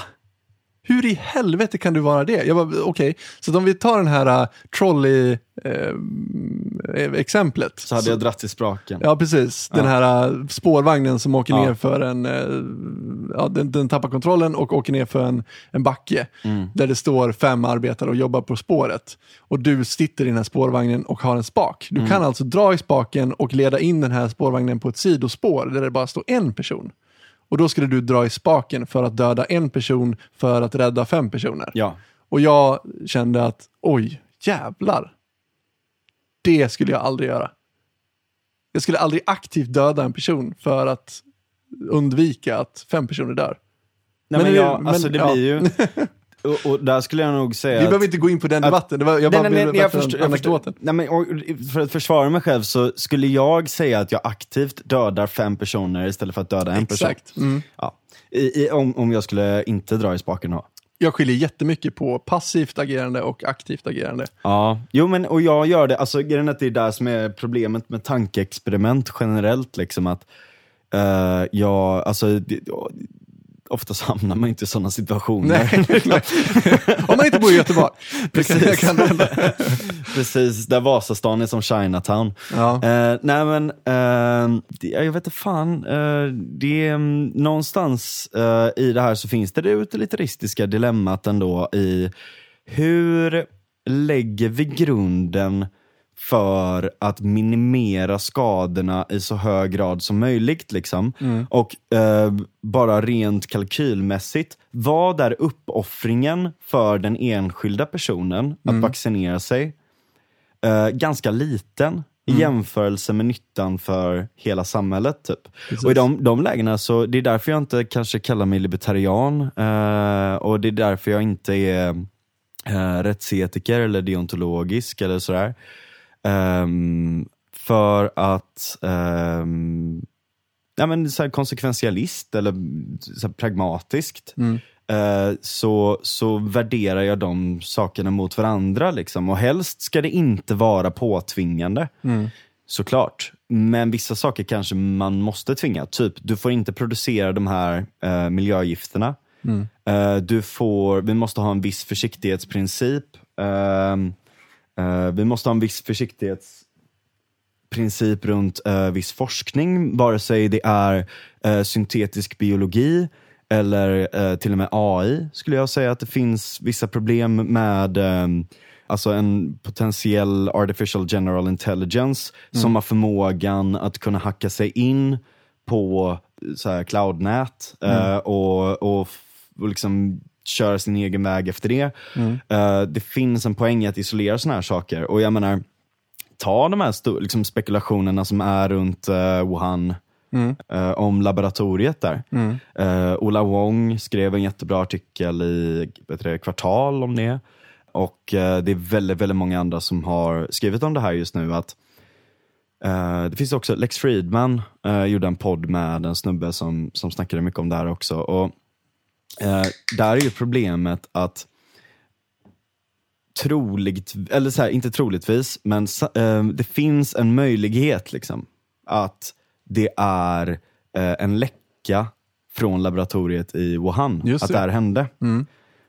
Hur i helvete kan du vara det? Jag bara, okej, så om vi tar den här uh, trolley-exemplet. Så hade jag dratt i spraken. Ja, precis. Den här uh, spårvagnen som åker Ja. ner för en, uh, ja, den, den tappar kontrollen och åker ner för en, en backe. Där det står fem arbetare och jobbar på spåret. Och du sitter i den här spårvagnen och har en spak. Du kan alltså dra i spaken och leda in den här spårvagnen på ett sidospår där det bara står en person. Och då skulle du dra i spaken för att döda en person för att rädda fem personer. Ja. Och jag kände att, oj, jävlar. Det skulle jag aldrig göra. Jag skulle aldrig aktivt döda en person för att undvika att fem personer dör. Nej, men, Men det- jag, men- alltså det ja. blir ju, <laughs> och, och där skulle jag nog säga Vi att, behöver inte gå in på den att- debatten. Det var, jag bara nej, nej, jag förstår, jag förstår, nej, men, och, för att försvara mig själv så skulle jag säga att jag aktivt dödar fem personer istället för att döda en person. Exakt. Mm. Ja. I, i, om, om jag skulle inte dra i spaken då. Jag skiljer jättemycket på passivt agerande och aktivt agerande. Ja, jo men och jag gör det, alltså grejen att det är där som är problemet med tankeexperiment generellt liksom att uh, jag, alltså det- oftast hamnar man inte i sådana situationer. Nej, om man inte bor i Göteborg. Precis. Kan det hända. <laughs> Precis, där Vasastan är som Chinatown. Ja. Eh, nej men, eh, det, jag vet inte fan. Eh, det mm, någonstans i det här så finns det det utilitaristiska dilemmat ändå i hur lägger vi grunden för att minimera skadorna i så hög grad som möjligt. Liksom. Och eh, bara rent kalkylmässigt, vad är uppoffringen för den enskilda personen att vaccinera sig? Eh, ganska liten i jämförelse med nyttan för hela samhället. Typ. Och i de, de lägena, så det är därför jag inte kanske kallar mig libertarian eh, och det är därför jag inte är eh, rättsetiker eller deontologisk eller sådär. Ehm, för att ehm, ja, men så konsekventialist eller så pragmatiskt eh, så, så värderar jag de sakerna mot varandra. Liksom. Och helst ska det inte vara påtvingande. Såklart. Men vissa saker kanske man måste tvinga. Typ, du får inte producera de här eh, miljögifterna. Eh, du får, vi måste ha en viss försiktighetsprincip. Ehm, eh, vi måste ha en viss försiktighetsprincip runt eh, viss forskning, vare sig det är eh, syntetisk biologi eller till och med AI, skulle jag säga att det finns vissa problem med ehm, Alltså en potentiell artificial general intelligence som har förmågan att kunna hacka sig in på så här, cloudnät eh, och, och, och liksom köra sin egen väg efter det. Eh, det finns en poäng i att isolera sådana här saker. Och jag menar, ta de här liksom spekulationerna som är runt eh, Wuhan, eh, om laboratoriet där. Eh, Ola Wong skrev en jättebra artikel i det, Kvartal om det. Och eh, det är väldigt, väldigt många andra som har skrivit om det här just nu. att Det finns också, Lex Friedman gjorde en podd med en snubbe som, som snackade mycket om det här också. Och eh, Där är ju problemet att troligt, eller så här, inte troligtvis, men eh, det finns en möjlighet liksom att det är eh, en läcka från laboratoriet i Wuhan, Just att det. här hände.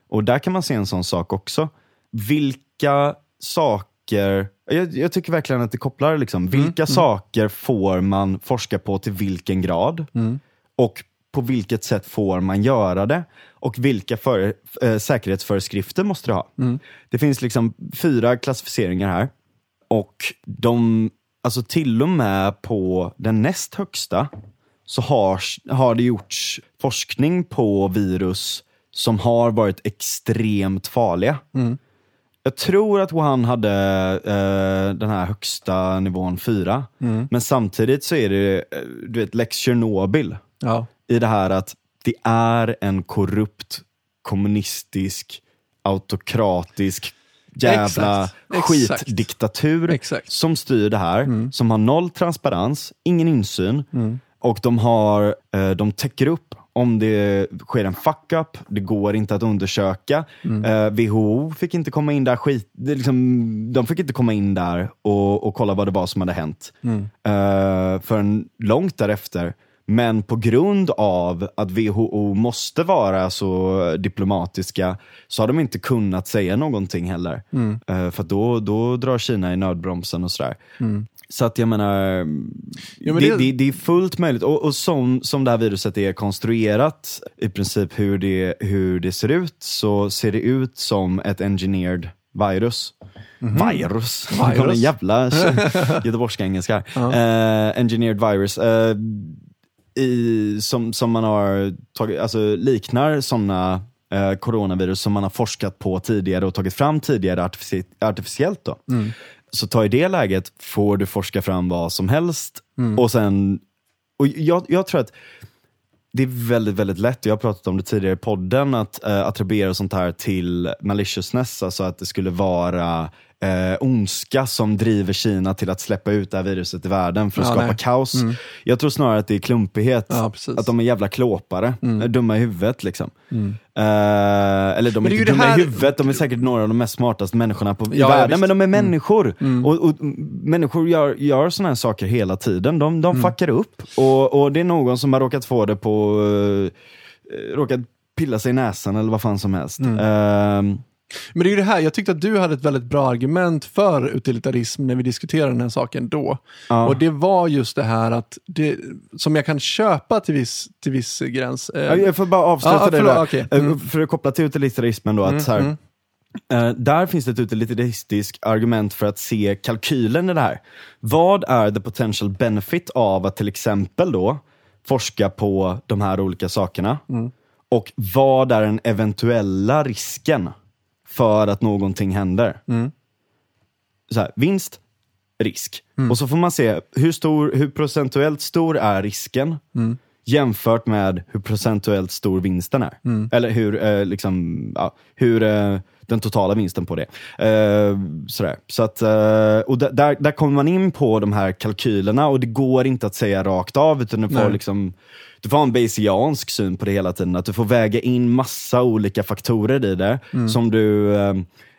Och där kan man se en sån sak också. Vilka saker, jag, jag tycker verkligen att det kopplar, liksom, vilka saker får man forska på till vilken grad? Och på vilket sätt får man göra det? Och vilka för, eh, säkerhetsföreskrifter måste du ha? Det finns liksom fyra klassificeringar här. Och de, alltså till och med på den näst högsta så har, har det gjorts forskning på virus som har varit extremt farliga. Jag tror att Wuhan hade eh, den här högsta nivån 4. Men samtidigt så är det eh, du vet, lex Tjernobyl Ja. I det här att det är en korrupt, kommunistisk, autokratisk jävla Exakt. Skitdiktatur Exakt. som styr det här, som har noll transparens, ingen insyn och de, har, eh, de täcker upp om det sker en fuck-up, det går inte att undersöka. Eh, WHO fick inte komma in där, skit, liksom, de fick inte komma in där och, och kolla vad det var som hade hänt. Eh, förrän långt därefter. Men på grund av att WHO måste vara så diplomatiska så har de inte kunnat säga någonting heller. Eh, för då, då drar Kina i nödbromsen och sådär. Så att jag menar, Ja, men det, det- det, det är fullt möjligt. Och, och som, som det här viruset är konstruerat, i princip hur det, hur det ser ut, så ser det ut som ett engineered virus. Virus? Det kom en Virus. jävla <laughs> göteborgska engelska. Eh, engineered virus. Eh, i, som, som man har tagit, alltså liknar sådana eh, coronavirus som man har forskat på tidigare och tagit fram tidigare artifici- artificiellt. Då. Så ta i det läget får du forska fram vad som helst och sen, och jag, jag tror att det är väldigt, väldigt lätt, jag har pratat om det tidigare i podden, att uh, attribuera sånt här till maliciousness, alltså att det skulle vara eh, ondska som driver Kina till att släppa ut det här viruset i världen för att Ja, skapa nej. kaos. Jag tror snarare att det är klumpighet, Ja, att de är jävla klåpare, är dumma i huvudet. Liksom. Eh, eller de är inte dumma här- i huvudet, de är säkert några av de mest smartaste människorna på, i Ja, världen. Mm. men de är människor. Och, och Människor gör, gör såna här saker hela tiden, de, de Mm. fuckar upp. Och, och det är någon som har råkat få det på eh, råkat pilla sig i näsan eller vad fan som helst. Mm. Men det är ju det här, jag tyckte att du hade ett väldigt bra argument för utilitarism när vi diskuterade den här saken då. Ja. Och det var just det här att, det, som jag kan köpa till viss, till viss gräns. Eh, Ja, Jag får bara avsluta det förlåt, där. okej. Eh, Mm. För att koppla till utilitarismen då, att så här, mm. eh, där finns det ett utilitaristiskt argument för att se kalkylen i det här. Vad är the potential benefit av att till exempel då forska på de här olika sakerna? Mm. Och vad är den eventuella risken för att någonting händer? Mm. Så här, vinst, risk. Och så får man se hur, stor, hur procentuellt stor är risken Mm. jämfört med hur procentuellt stor vinsten är. Eller hur, eh, liksom, ja, hur eh, den totala vinsten på det. Eh, sådär. Så att, eh, och där, där kommer man in på de här kalkylerna och det går inte att säga rakt av utan du får, Nej. liksom, du får ha en bayesiansk syn på det hela tiden. Att du får väga in massa olika faktorer i det som du eh,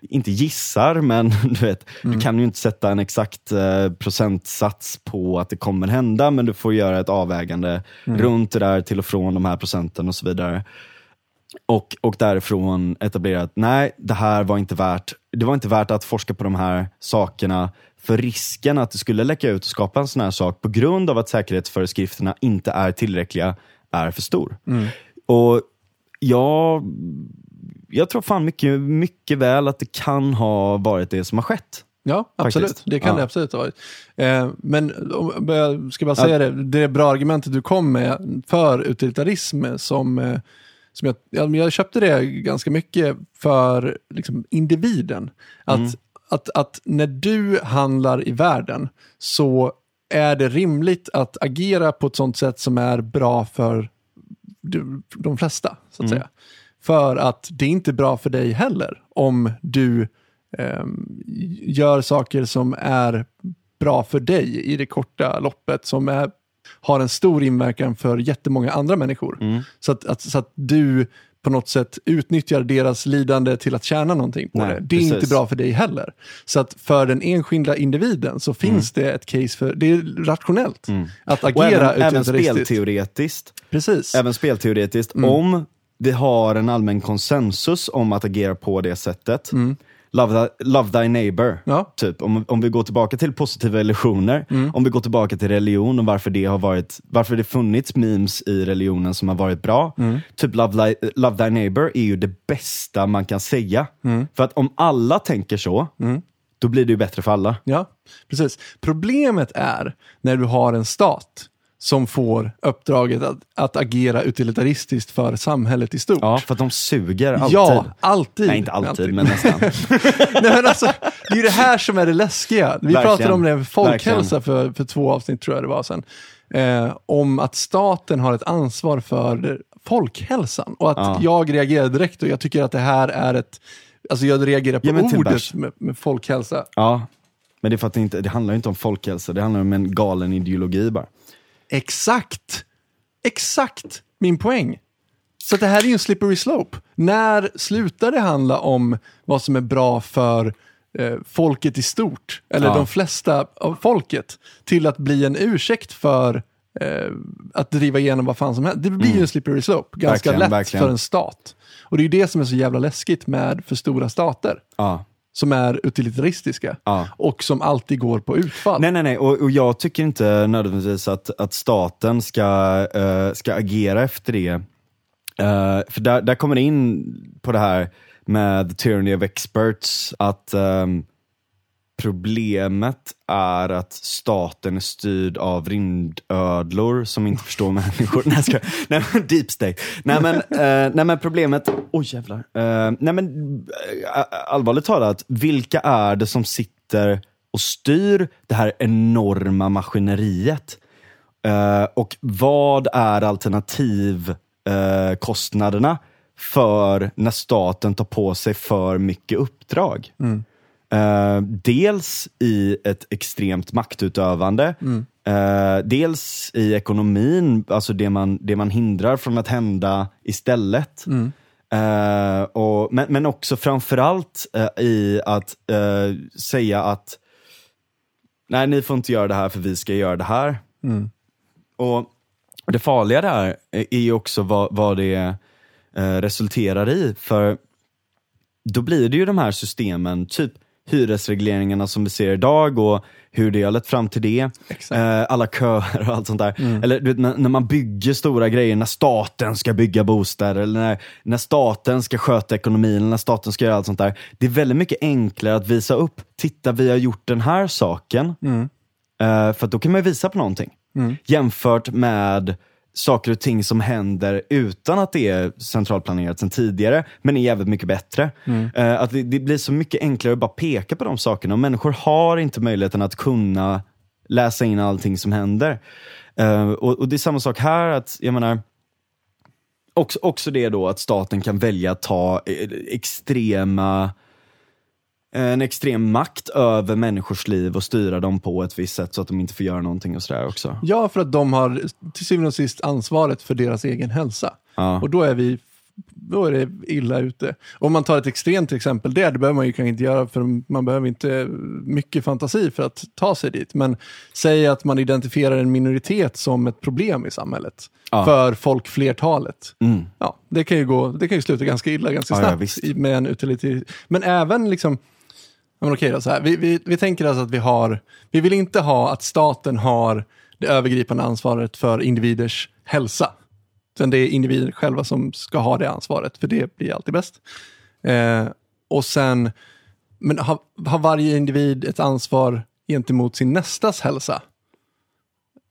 inte gissar, men <laughs> du, vet, du kan ju inte sätta en exakt eh, procentsats på att det kommer hända, men du får göra ett avvägande runt det där till och från de här procenten och så vidare. Och, och därifrån etablera att nej, det här var inte värt, det var inte värt att forska på de här sakerna för risken att det skulle läcka ut och skapa en sån här sak på grund av att säkerhetsföreskrifterna inte är tillräckliga är för stor. Och jag, jag tror fan mycket, mycket väl att det kan ha varit det som har skett. Ja, absolut. Faktiskt. Det kan Ja. det absolut ha varit. Eh, men om, jag ska bara säga det, det bra argumentet du kom med för utilitarism som, eh, som jag, jag, jag köpte det ganska mycket för liksom, individen. Att, Mm. att, att när du handlar i världen så är det rimligt att agera på ett sånt sätt som är bra för du- de flesta, så att säga. För att det är inte bra för dig heller om du ehm, gör saker som är bra för dig i det korta loppet, som är, har en stor inverkan för jättemånga andra människor. Så, att, att, så att du på något sätt utnyttjar deras lidande till att tjäna någonting på Nej, det. Det är precis. inte bra för dig heller. Så att för den enskilda individen så finns det ett case för, det är rationellt att Och agera även, även utilitaristiskt. spelteoretiskt. Precis. Även spelteoretiskt, Mm. om vi har en allmän konsensus om att agera på det sättet. Love, thy, love thy neighbor. Mm. Ja. Mm. Typ, om, om vi går tillbaka till positiva illusioner, om vi går tillbaka till religion och varför det har varit, varför det funnits memes i religionen som har varit bra. Mm. Typ love thy, love thy neighbor är ju det bästa man kan säga. Mm. För att om alla tänker så, då blir det ju bättre för alla. Ja, precis. Problemet är när du har en stat som får uppdraget att, att agera utilitaristiskt för samhället i stort. Ja, för att de suger alltid. Ja, alltid. Nej, inte alltid, men nästan. <laughs> Nej, men alltså, det är det här som är det läskiga. Vi Verkligen. pratade om det folkhälsa Verkligen. för, för två avsnitt tror jag det var sen. Eh, om att staten har ett ansvar för folkhälsan. Och att Ja. jag reagerar direkt och jag tycker att det här är ett... Alltså jag reagerar på Ja, ordet med, med folkhälsa. Ja, men det är för att det, inte, det handlar inte om folkhälsa, det handlar om en galen ideologi bara. Exakt! Exakt min poäng. Så det här är ju en slippery slope. När slutar det handla om vad som är bra för eh, folket i stort, eller Ja. de flesta av folket, till att bli en ursäkt för eh, att driva igenom vad fan som helst. Det blir ju en slippery slope, ganska Mm. Verkligen, lätt verkligen. för en stat. Och det är ju det som är så jävla läskigt med för stora stater, Ja. Som är utilitaristiska Ja. och som alltid går på utfall. Nej, nej, nej. Och, och jag tycker inte nödvändigtvis att, att staten ska, eh, ska agera efter det. Eh, för där, där kommer det in på det här med tyranny of experts, att ehm, problemet är att staten är styrd av rymdödlor som inte förstår <laughs> människor. nej, skojar. nej, men deep state. Nej men, <laughs> eh, nej, men problemet, oj jävlar. Eh, nej men eh, allvarligt talat, vilka är det som sitter och styr det här enorma maskineriet? Eh, och vad är alternativkostnaderna eh, för när staten tar på sig för mycket uppdrag? Eh, dels i ett extremt maktutövande, eh, dels i ekonomin, alltså det man, det man hindrar från att hända istället. Eh, och, men, men också framförallt uh, i att eh, säga att nej, ni får inte göra det här för vi ska göra det här. Och det farliga där är ju också vad, vad det eh, resulterar i. För då blir det ju de här systemen, typ hyresregleringarna som vi ser idag och hur det har lett fram till det. Eh, alla köer och allt sånt där. Eller du vet, när, när man bygger stora grejer, när staten ska bygga bostäder, eller när, när staten ska sköta ekonomin, eller när staten ska göra allt sånt där. Det är väldigt mycket enklare att visa upp, titta vi har gjort den här saken. Eh, för då kan man visa på någonting. Jämfört med saker och ting som händer utan att det är centralplanerat sedan tidigare, men är jävligt mycket bättre. Eh, att det, det blir så mycket enklare att bara peka på de sakerna och människor har inte möjligheten att kunna läsa in allting som händer. Eh, och, och det är samma sak här, att jag menar, också, också det då att staten kan välja att ta eh, extrema en extrem makt över människors liv och styra dem på ett visst sätt så att de inte får göra någonting och sådär också. Ja, för att de har till syvende och sist ansvaret för deras egen hälsa. Ja. Och då är vi då är det illa ute. Om man tar ett extremt exempel där, det behöver man ju kanske inte göra för man behöver inte mycket fantasi för att ta sig dit. Men säg att man identifierar en minoritet som ett problem i samhället Ja. för folkflertalet. Mm. Ja, det kan ju, gå, det kan ju sluta ganska illa ganska Ja, ja, snabbt visst. i- med en utilitet. Men även liksom, ja, men okej då, så här. Vi, vi, vi tänker alltså att vi har, vi vill inte ha att staten har det övergripande ansvaret för individers hälsa. Utan det är individer själva som ska ha det ansvaret, för det blir alltid bäst. Eh, och sen, men har, har varje individ ett ansvar gentemot sin nästas hälsa?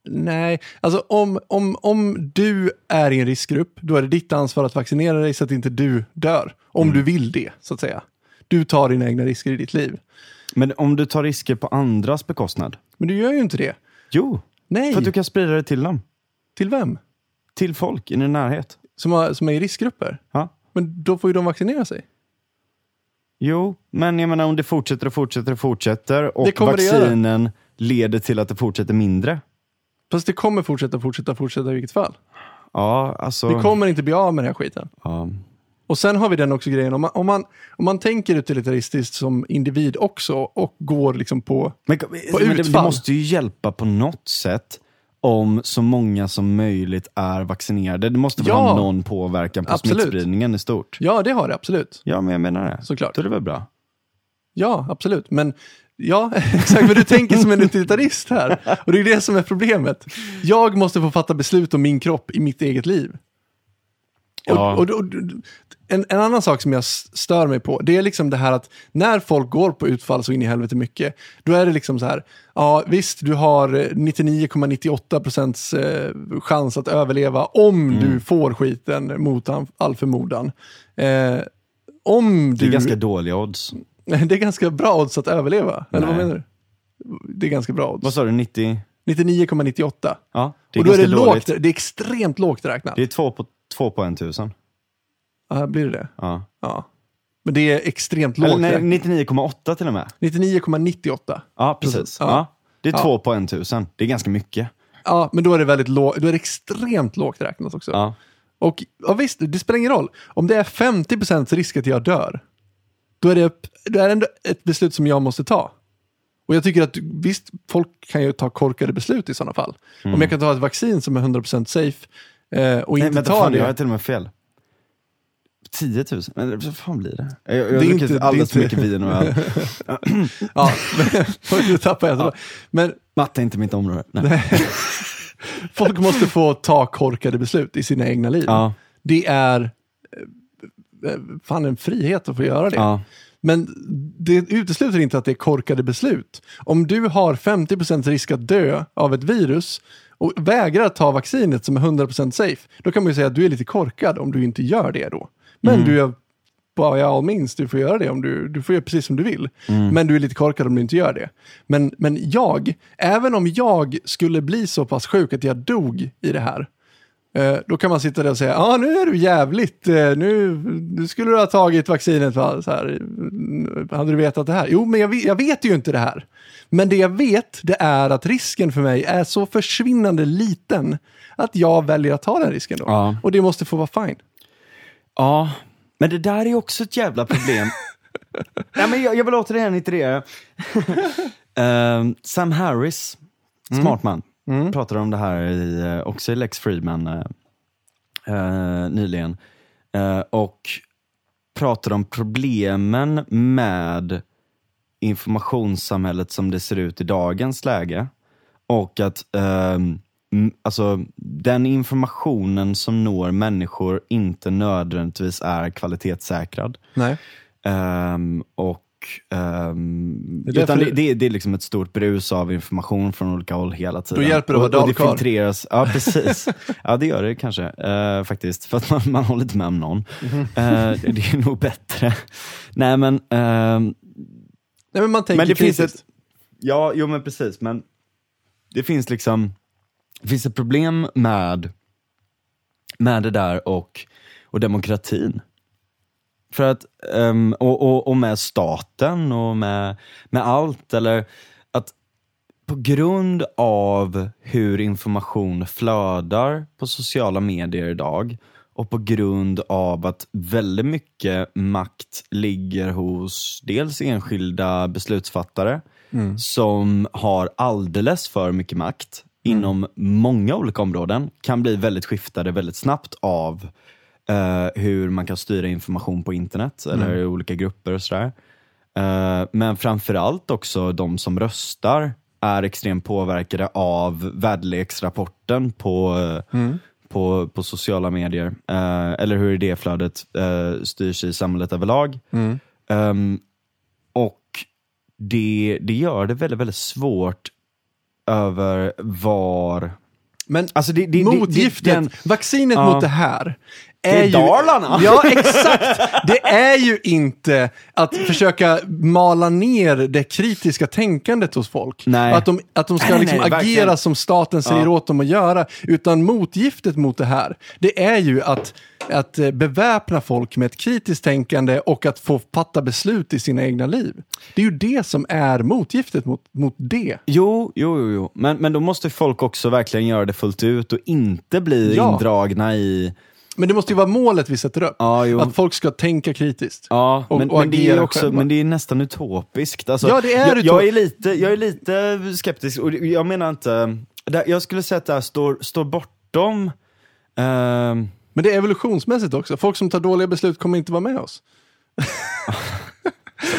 Nej, alltså om, om, om du är i en riskgrupp, då är det ditt ansvar att vaccinera dig så att inte du dör. Om du vill det, så att säga. Du tar dina egna risker i ditt liv. Men om du tar risker på andras bekostnad? Men du gör ju inte det. Jo, Nej, för att du kan sprida det till dem. till vem? Till folk i din närhet. Som, har, som är i riskgrupper? Ja. Men då får ju de vaccinera sig. Jo, men jag menar om det fortsätter och fortsätter och fortsätter och Det kommer det göra. vaccinen leder till att det fortsätter mindre. Fast det kommer fortsätta, fortsätta, fortsätta i vilket fall. Ja, alltså. Vi kommer inte bli av med den här skiten. ja. Och sen har vi den också grejen, om man, om man, om man tänker utilitaristiskt som individ också och går liksom på... Men, men det, det utfall. måste ju hjälpa på något sätt om så många som möjligt är vaccinerade. Det måste väl Ja. ha någon påverkan på Absolut. smittspridningen i stort. Ja, det har det absolut. Ja, men jag menar det. Såklart. Då är det väl bra. Ja, absolut. Men ja, <laughs> exakt. Men du tänker som en utilitarist här. Och det är det som är problemet. Jag måste få fatta beslut om min kropp i mitt eget liv. Ja. Och, och, och, en, en annan sak som jag stör mig på, det är liksom det här att när folk går på utfall så in i helvete mycket, då är det liksom så här, ja visst, du har eh, 99,98 procents eh, chans att överleva om Mm. du får skiten mot all förmodan. Eh, om Det är ganska dåliga odds. <laughs> Det är ganska bra odds att överleva, eller vad Nej. menar du? Det är ganska bra odds. Vad sa du, 90? 99,98. Ja, det är Och då är det dåligt. lågt, det är extremt lågt räknat. Det är två på, två på en tusen. Ja, blir det det? Ja. Ja. Men det är extremt Eller, lågt nej, räknat. 99,8 till och med. 99,98. Ja, precis. Ja. Ja. Det är Ja. två på en tusen. Det är ganska mycket. Ja, men då är det väldigt då är det extremt lågt räknat också. Ja. Och ja, visst, det spelar ingen roll. Om det är 50% risk att jag dör, då är det, det är ändå ett beslut som jag måste ta. Och jag tycker att visst, folk kan ju ta korkade beslut i sådana fall. Om jag kan ta ett vaccin som är 100% safe och Nej, inte vänta, ta fan, det. jag har till och med fel. 10 000? Men vad fan blir det? Jag, jag, Det är har druckit inte- alldeles för mycket vin och öl. <laughs> Ja, men- nu tappar jag det. Men Matte är inte mitt område. Nej. <laughs> folk måste få ta korkade beslut i sina egna liv. Ja. Det är eh, eh, fan en frihet att få göra det. Ja. Men det utesluter inte att det är korkade beslut. Om du har 50% risk att dö av ett virus och vägrar ta vaccinet som är 100% safe, då kan man ju säga att du är lite korkad om du inte gör det då. Men du är by all means, du får göra det om du, du får göra precis som du vill. Men du är lite korkad om du inte gör det. Men, men jag, även om jag skulle bli så pass sjuk att jag dog i det här, Då kan man sitta där och säga, ja ah, nu är du jävligt, eh, nu, nu skulle du ha tagit vaccinet, va? Så här, mm, hade du vetat det här? Jo, men jag vet, jag vet ju inte det här. Men det jag vet, det är att risken för mig är så försvinnande liten att jag väljer att ta den risken då. Ja. Och det måste få vara fine. ja, men det där är också ett jävla problem. <laughs> ja, men jag, jag vill återigen inte det. Ehm, Sam Harris, smart man, pratade om det här i, eh, också i Lex Friedman eh, eh, nyligen. Eh, och pratar om problemen med informationssamhället som det ser ut i dagens läge. Och att m- alltså, den informationen som når människor inte nödvändigtvis är kvalitetssäkrad. Nej. Ehm, och ehm, Det är utan det, det, det är liksom ett stort brus av information från olika håll hela tiden. hjälper det att vara och det dalkarl. filtreras. Ja, precis. <laughs> ja, det gör det kanske eh, faktiskt. För att man, man håller inte med om någon. Eh, det är nog bättre. Nej men, ehm, Nej, men man tänker men det finns ett, ja, jo men precis, men det finns liksom, det finns ett problem med, med det där och, och demokratin. För att, ehm, och, och, och med staten och med, med allt, eller att på grund av hur information flödar på sociala medier idag och på grund av att väldigt mycket makt ligger hos dels enskilda beslutsfattare som har alldeles för mycket makt inom många olika områden, kan bli väldigt skiftade väldigt snabbt av eh, hur man kan styra information på internet eller i olika grupper och sådär. Eh, men framförallt också de som röstar är extremt påverkade av väderleksrapporten på, eh, på, på sociala medier. Eh, eller hur idéflödet uh, styrs i samhället överlag. Ehm, och det, det gör det väldigt, väldigt svårt över var... Men Alltså det, det, det- motgiftet, det- den- vaccinet Ja. mot det här, är, Det är ju... Dalarna. <laughs> Ja, exakt! Det är ju inte att försöka mala ner det kritiska tänkandet hos folk. Nej. Att de, att de ska nej, liksom nej, agera verkligen. som staten säger Ja. åt dem att göra. Utan motgiftet mot det här, det är ju att, att eh, beväpna folk med ett kritiskt tänkande och att få fatta beslut i sina egna liv. Det är ju det som är motgiftet mot, mot det. Jo, jo, jo, jo. Men, men då måste folk också verkligen göra det fullt ut och inte bli Ja. indragna i... Men det måste ju vara målet vi sätter upp. Ja. Att folk ska tänka kritiskt. Ja, Och- men, och men, det är också, själva. men det är nästan utopiskt. Alltså, Ja, det är jag, utop- jag, är lite, jag är lite skeptisk och jag menar inte... Jag skulle säga att det här står, står bortom... ehm, Men det är evolutionsmässigt också. Folk som tar dåliga beslut kommer inte vara med oss.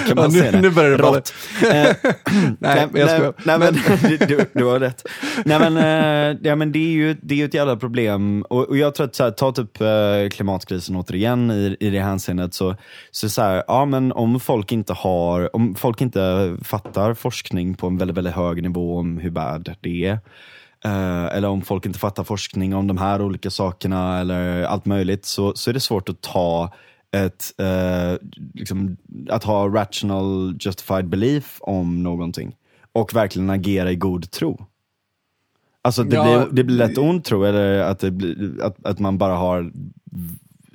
kan man Ja, nu- säga det? nu börjar det Rått. Eh, <laughs> Nej, jag skojar. nej, men, du, <laughs> du, du har rätt. Nej men, eh, ja, men det är ju det är ju ett jävla problem. Och, och jag tror att, så här, ta typ eh, klimatkrisen återigen i, i det hänseendet. Så, så, så här, ja men om folk inte har, om folk inte fattar forskning på en väldigt, väldigt hög nivå om hur bad det är. Eh, eller om folk inte fattar forskning om de här olika sakerna eller allt möjligt. Så, så är det svårt att ta ett, eh, liksom, att ha rational justified belief om någonting och verkligen agera i god tro. Alltså det, Ja, blir, det blir lätt ond tro, eller att, det blir, att, att man bara har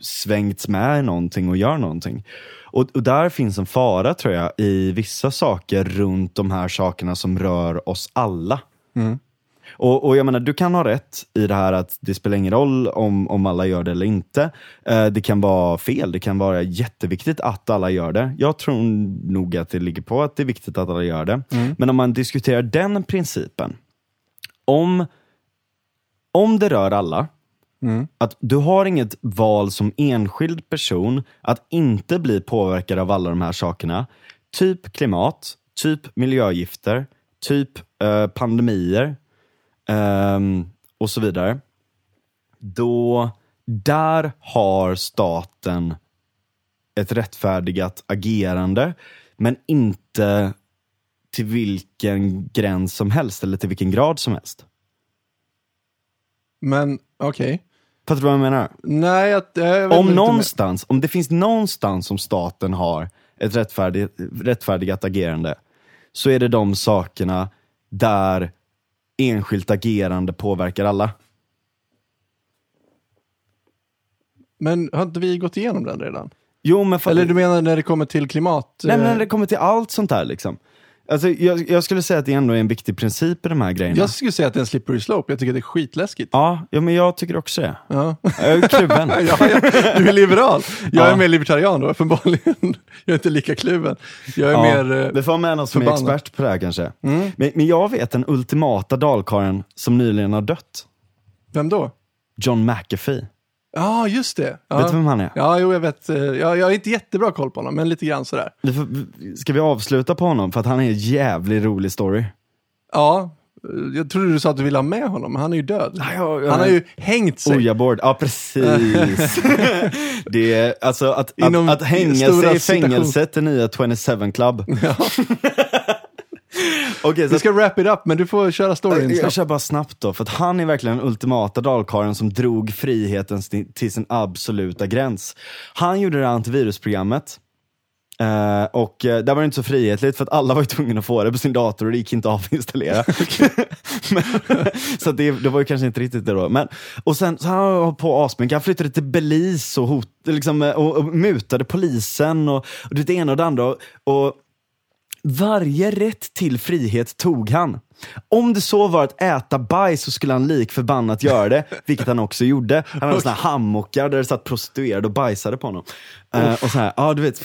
svängts med någonting och gör någonting. Och, och där finns en fara tror jag i vissa saker runt de här sakerna som rör oss alla. Och, och jag menar, du kan ha rätt i det här att det spelar ingen roll om, om alla gör det eller inte. Eh, det kan vara fel, det kan vara jätteviktigt att alla gör det. Jag tror nog att det ligger på att det är viktigt att alla gör det. Men om man diskuterar den principen, om, om det rör alla, att du har inget val som enskild person att inte bli påverkad av alla de här sakerna. Typ klimat, typ miljögifter, typ eh, pandemier ehm, och så vidare. Då, där har staten ett rättfärdigat agerande, men inte till vilken gräns som helst eller till vilken grad som helst. Men okej. Fattar du vad jag menar? Nej, jag, jag Om någonstans, om det finns någonstans som staten har ett rättfärdigt, rättfärdigat agerande, så är det de sakerna där enskilt agerande påverkar alla. Men har inte vi gått igenom den redan? Jo, men för, Eller du menar när det kommer till klimat? nej, men eh, när det kommer till allt sånt där liksom. Alltså, jag, jag skulle säga att det ändå är en viktig princip i de här grejerna. Jag skulle säga att det är en slippery slope. Jag tycker att det är skitläskigt. Ja, ja, men jag tycker också det. Ja. Jag är kluven. <laughs> Ja, ja, du är liberal. Jag är Ja. mer libertarian då, uppenbarligen. Jag är inte lika kluven. Jag är Ja, mer... eh, vi får med någon som är förbannad. expert på det här kanske. Men, men jag vet den ultimata dalkaren som nyligen har dött. Vem då? John McAfee. Ja, just det. Ja. Vet du vem han är? Ja, jo, jag vet. eh, Jag, jag har inte jättebra koll på honom, men lite grann sådär. Ska vi avsluta på honom? För att han är en jävligt rolig story. Ja, eh, jag trodde du sa att du ville ha med honom, men han är ju död. Ja, ja, ja. Han har ju hängt sig. Ojaboard, ja precis. <laughs> det är, alltså att, Inom att, att hänga sig i fängelset är nya 27 Club. <laughs> Okej, så Vi ska wrap it up, men du får köra storyn jag snabbt. kör bara snabbt då, för att han är verkligen den ultimata dalkarlen som drog friheten till sin absoluta gräns. Han gjorde det här antivirusprogrammet. Eh, och uh, där var det inte så frihetligt för att alla var tvungna att få det på sin dator och det gick inte att avinstallera. Men, <laughs> <laughs> så att det, det var ju kanske inte riktigt det då. Men, och sen så han var på asmycket, han flyttade till Belize och, hot, liksom, eh, och, och mutade polisen och, och det ena och det andra. Och, och varje rätt till frihet tog han. Om det så var att äta bajs så skulle han lik förbannat göra det, vilket han också gjorde. Han hade såna här hammockar där det satt prostituerade och bajsade på honom. Eh, och så här, ja du vet,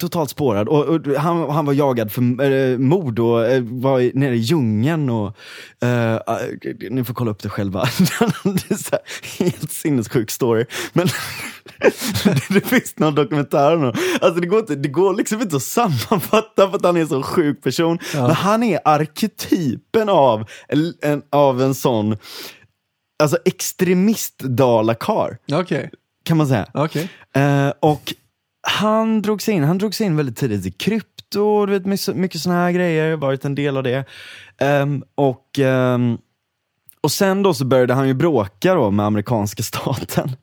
totalt spårad. Och, och han, han var jagad för eh, mord och eh, var i- nere i djungeln. Och, eh, ni får kolla upp det själva. <laughs> det är så här, helt sinnessjuk story. Men det, <laughs> det finns någon dokumentär om. Alltså det går, inte, det går liksom inte att sammanfatta för att han är en så sjuk person. Men han är arketypen av en, en, av en sån alltså extremist-dalakar, Okej, kan man säga. okej. Eh, och han drogs in, han drogs in väldigt tidigt i krypto, du vet, mycket, mycket såna här grejer, varit en del av det. Ehm, och, ehm, och sen då så började han ju bråka då med amerikanska <laughs> staten.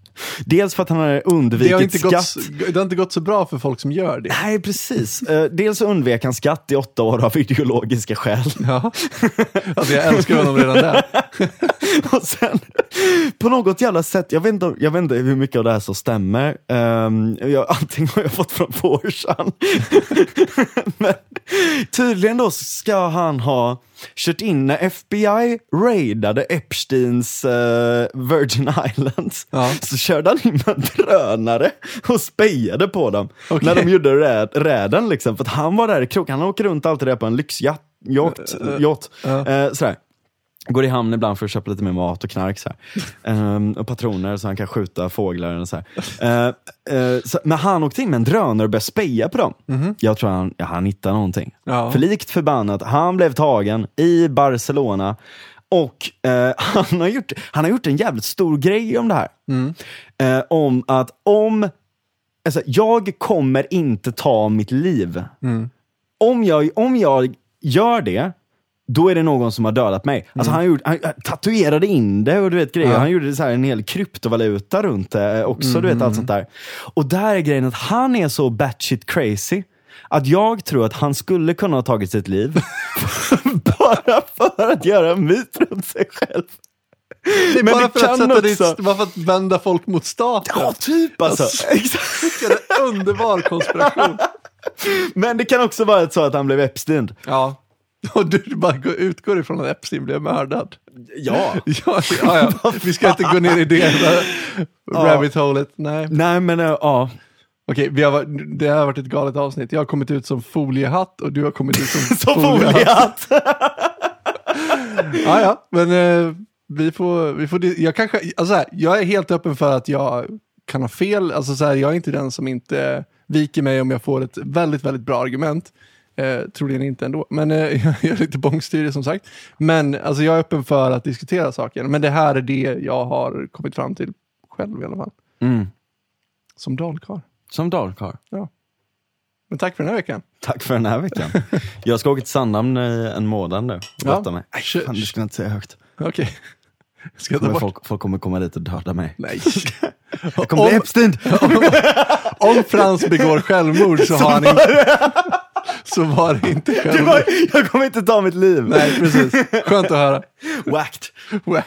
Dels för att han Det, undvikit har inte skatt. gått, det har inte gått så bra för folk som gör det. Nej, precis. Eh, dels undvek han skatt i åtta år av <laughs> ideologiska skäl. Ja. Alltså jag älskar honom redan där. <laughs> och sen, på något jävla sätt, jag vet inte, jag vet inte hur mycket av det här som stämmer. Um, jag, allting har jag fått från <laughs> Forsan. Men tydligen då ska han ha kört in när FBI raidade Epsteins eh, Virgin <laughs> Islands. Ja. Så körde han in med drönare och spejade på dem. Okej. När de gjorde räd, räden liksom. För han var där i kroken, han åker runt alltid där på en lyxjacht. Yacht, yacht. ja. Eh, sådär. Går i hamn ibland för att köpa lite mer mat och knark. Så <laughs> ehm, och patroner så han kan skjuta fåglar. Och så här. Eh, eh, så, men han åkte in med en drönare och började speja på dem. Jag tror han, ja, han hittade någonting. Ja. För likt förbannat, han blev tagen i Barcelona. Och eh, <laughs> han, har gjort, han har gjort en jävligt stor grej om det här. Eh, om att om, alltså, jag kommer inte ta mitt liv. Om, jag, om jag gör det, då är det någon som har dödat mig. Alltså han, gjorde, han, han tatuerade in det och du vet grejer. Ja. Han gjorde så här en hel kryptovaluta runt det också, du vet allt sånt där. Och där är grejen att han är så batshit crazy att jag tror att han skulle kunna ha tagit sitt liv <laughs> bara för att göra en myt runt sig själv. Det är Men bara för, att sätta dit, också- bara för att vända folk mot staten. Ja, typ alltså. Alltså. Exakt. Vilken underbar konspiration. Men det kan också vara så att han blev Epstein. Ja. <laughs> Och du bara går- utgår ifrån att Epstein blev mördad. Ja. <laughs> Ja, ja, ja. <laughs> Vi ska inte gå ner i det rabbit holet. Nej. Nej men äh, ja, Okej, vi har, det har varit ett galet avsnitt. Jag har kommit ut som foliehatt och du har kommit ut som, så foliehatt. Ja, ja, men eh, vi får, vi får, jag kanske, alltså så här, jag är helt öppen för att jag kan ha fel. Alltså så här, jag är inte den som inte viker mig om jag får ett väldigt, väldigt bra argument. Eh, troligen inte ändå, men eh, <laughs> jag är lite bångstyrig som sagt. Men alltså, jag är öppen för att diskutera saker. Men det här är det jag har kommit fram till själv i alla fall. Mm. Som dalkarl. Som dalkarl. Men tack för den här veckan. Tack för den här veckan. Jag ska åka till Sandhamn i en månad nu. Ja. Mig. Kör- fan, du ska inte säga högt. Okej. <laughs> Ska jag bort? folk, folk kommer komma dit och döda mig. Nej. <laughs> Jag kommer bli Om- Epstein! Om Frans begår självmord så har han inte... Så var det inte självmord. var, jag kommer inte ta mitt liv. Nej, precis. Skönt att höra. Whacked. Wack.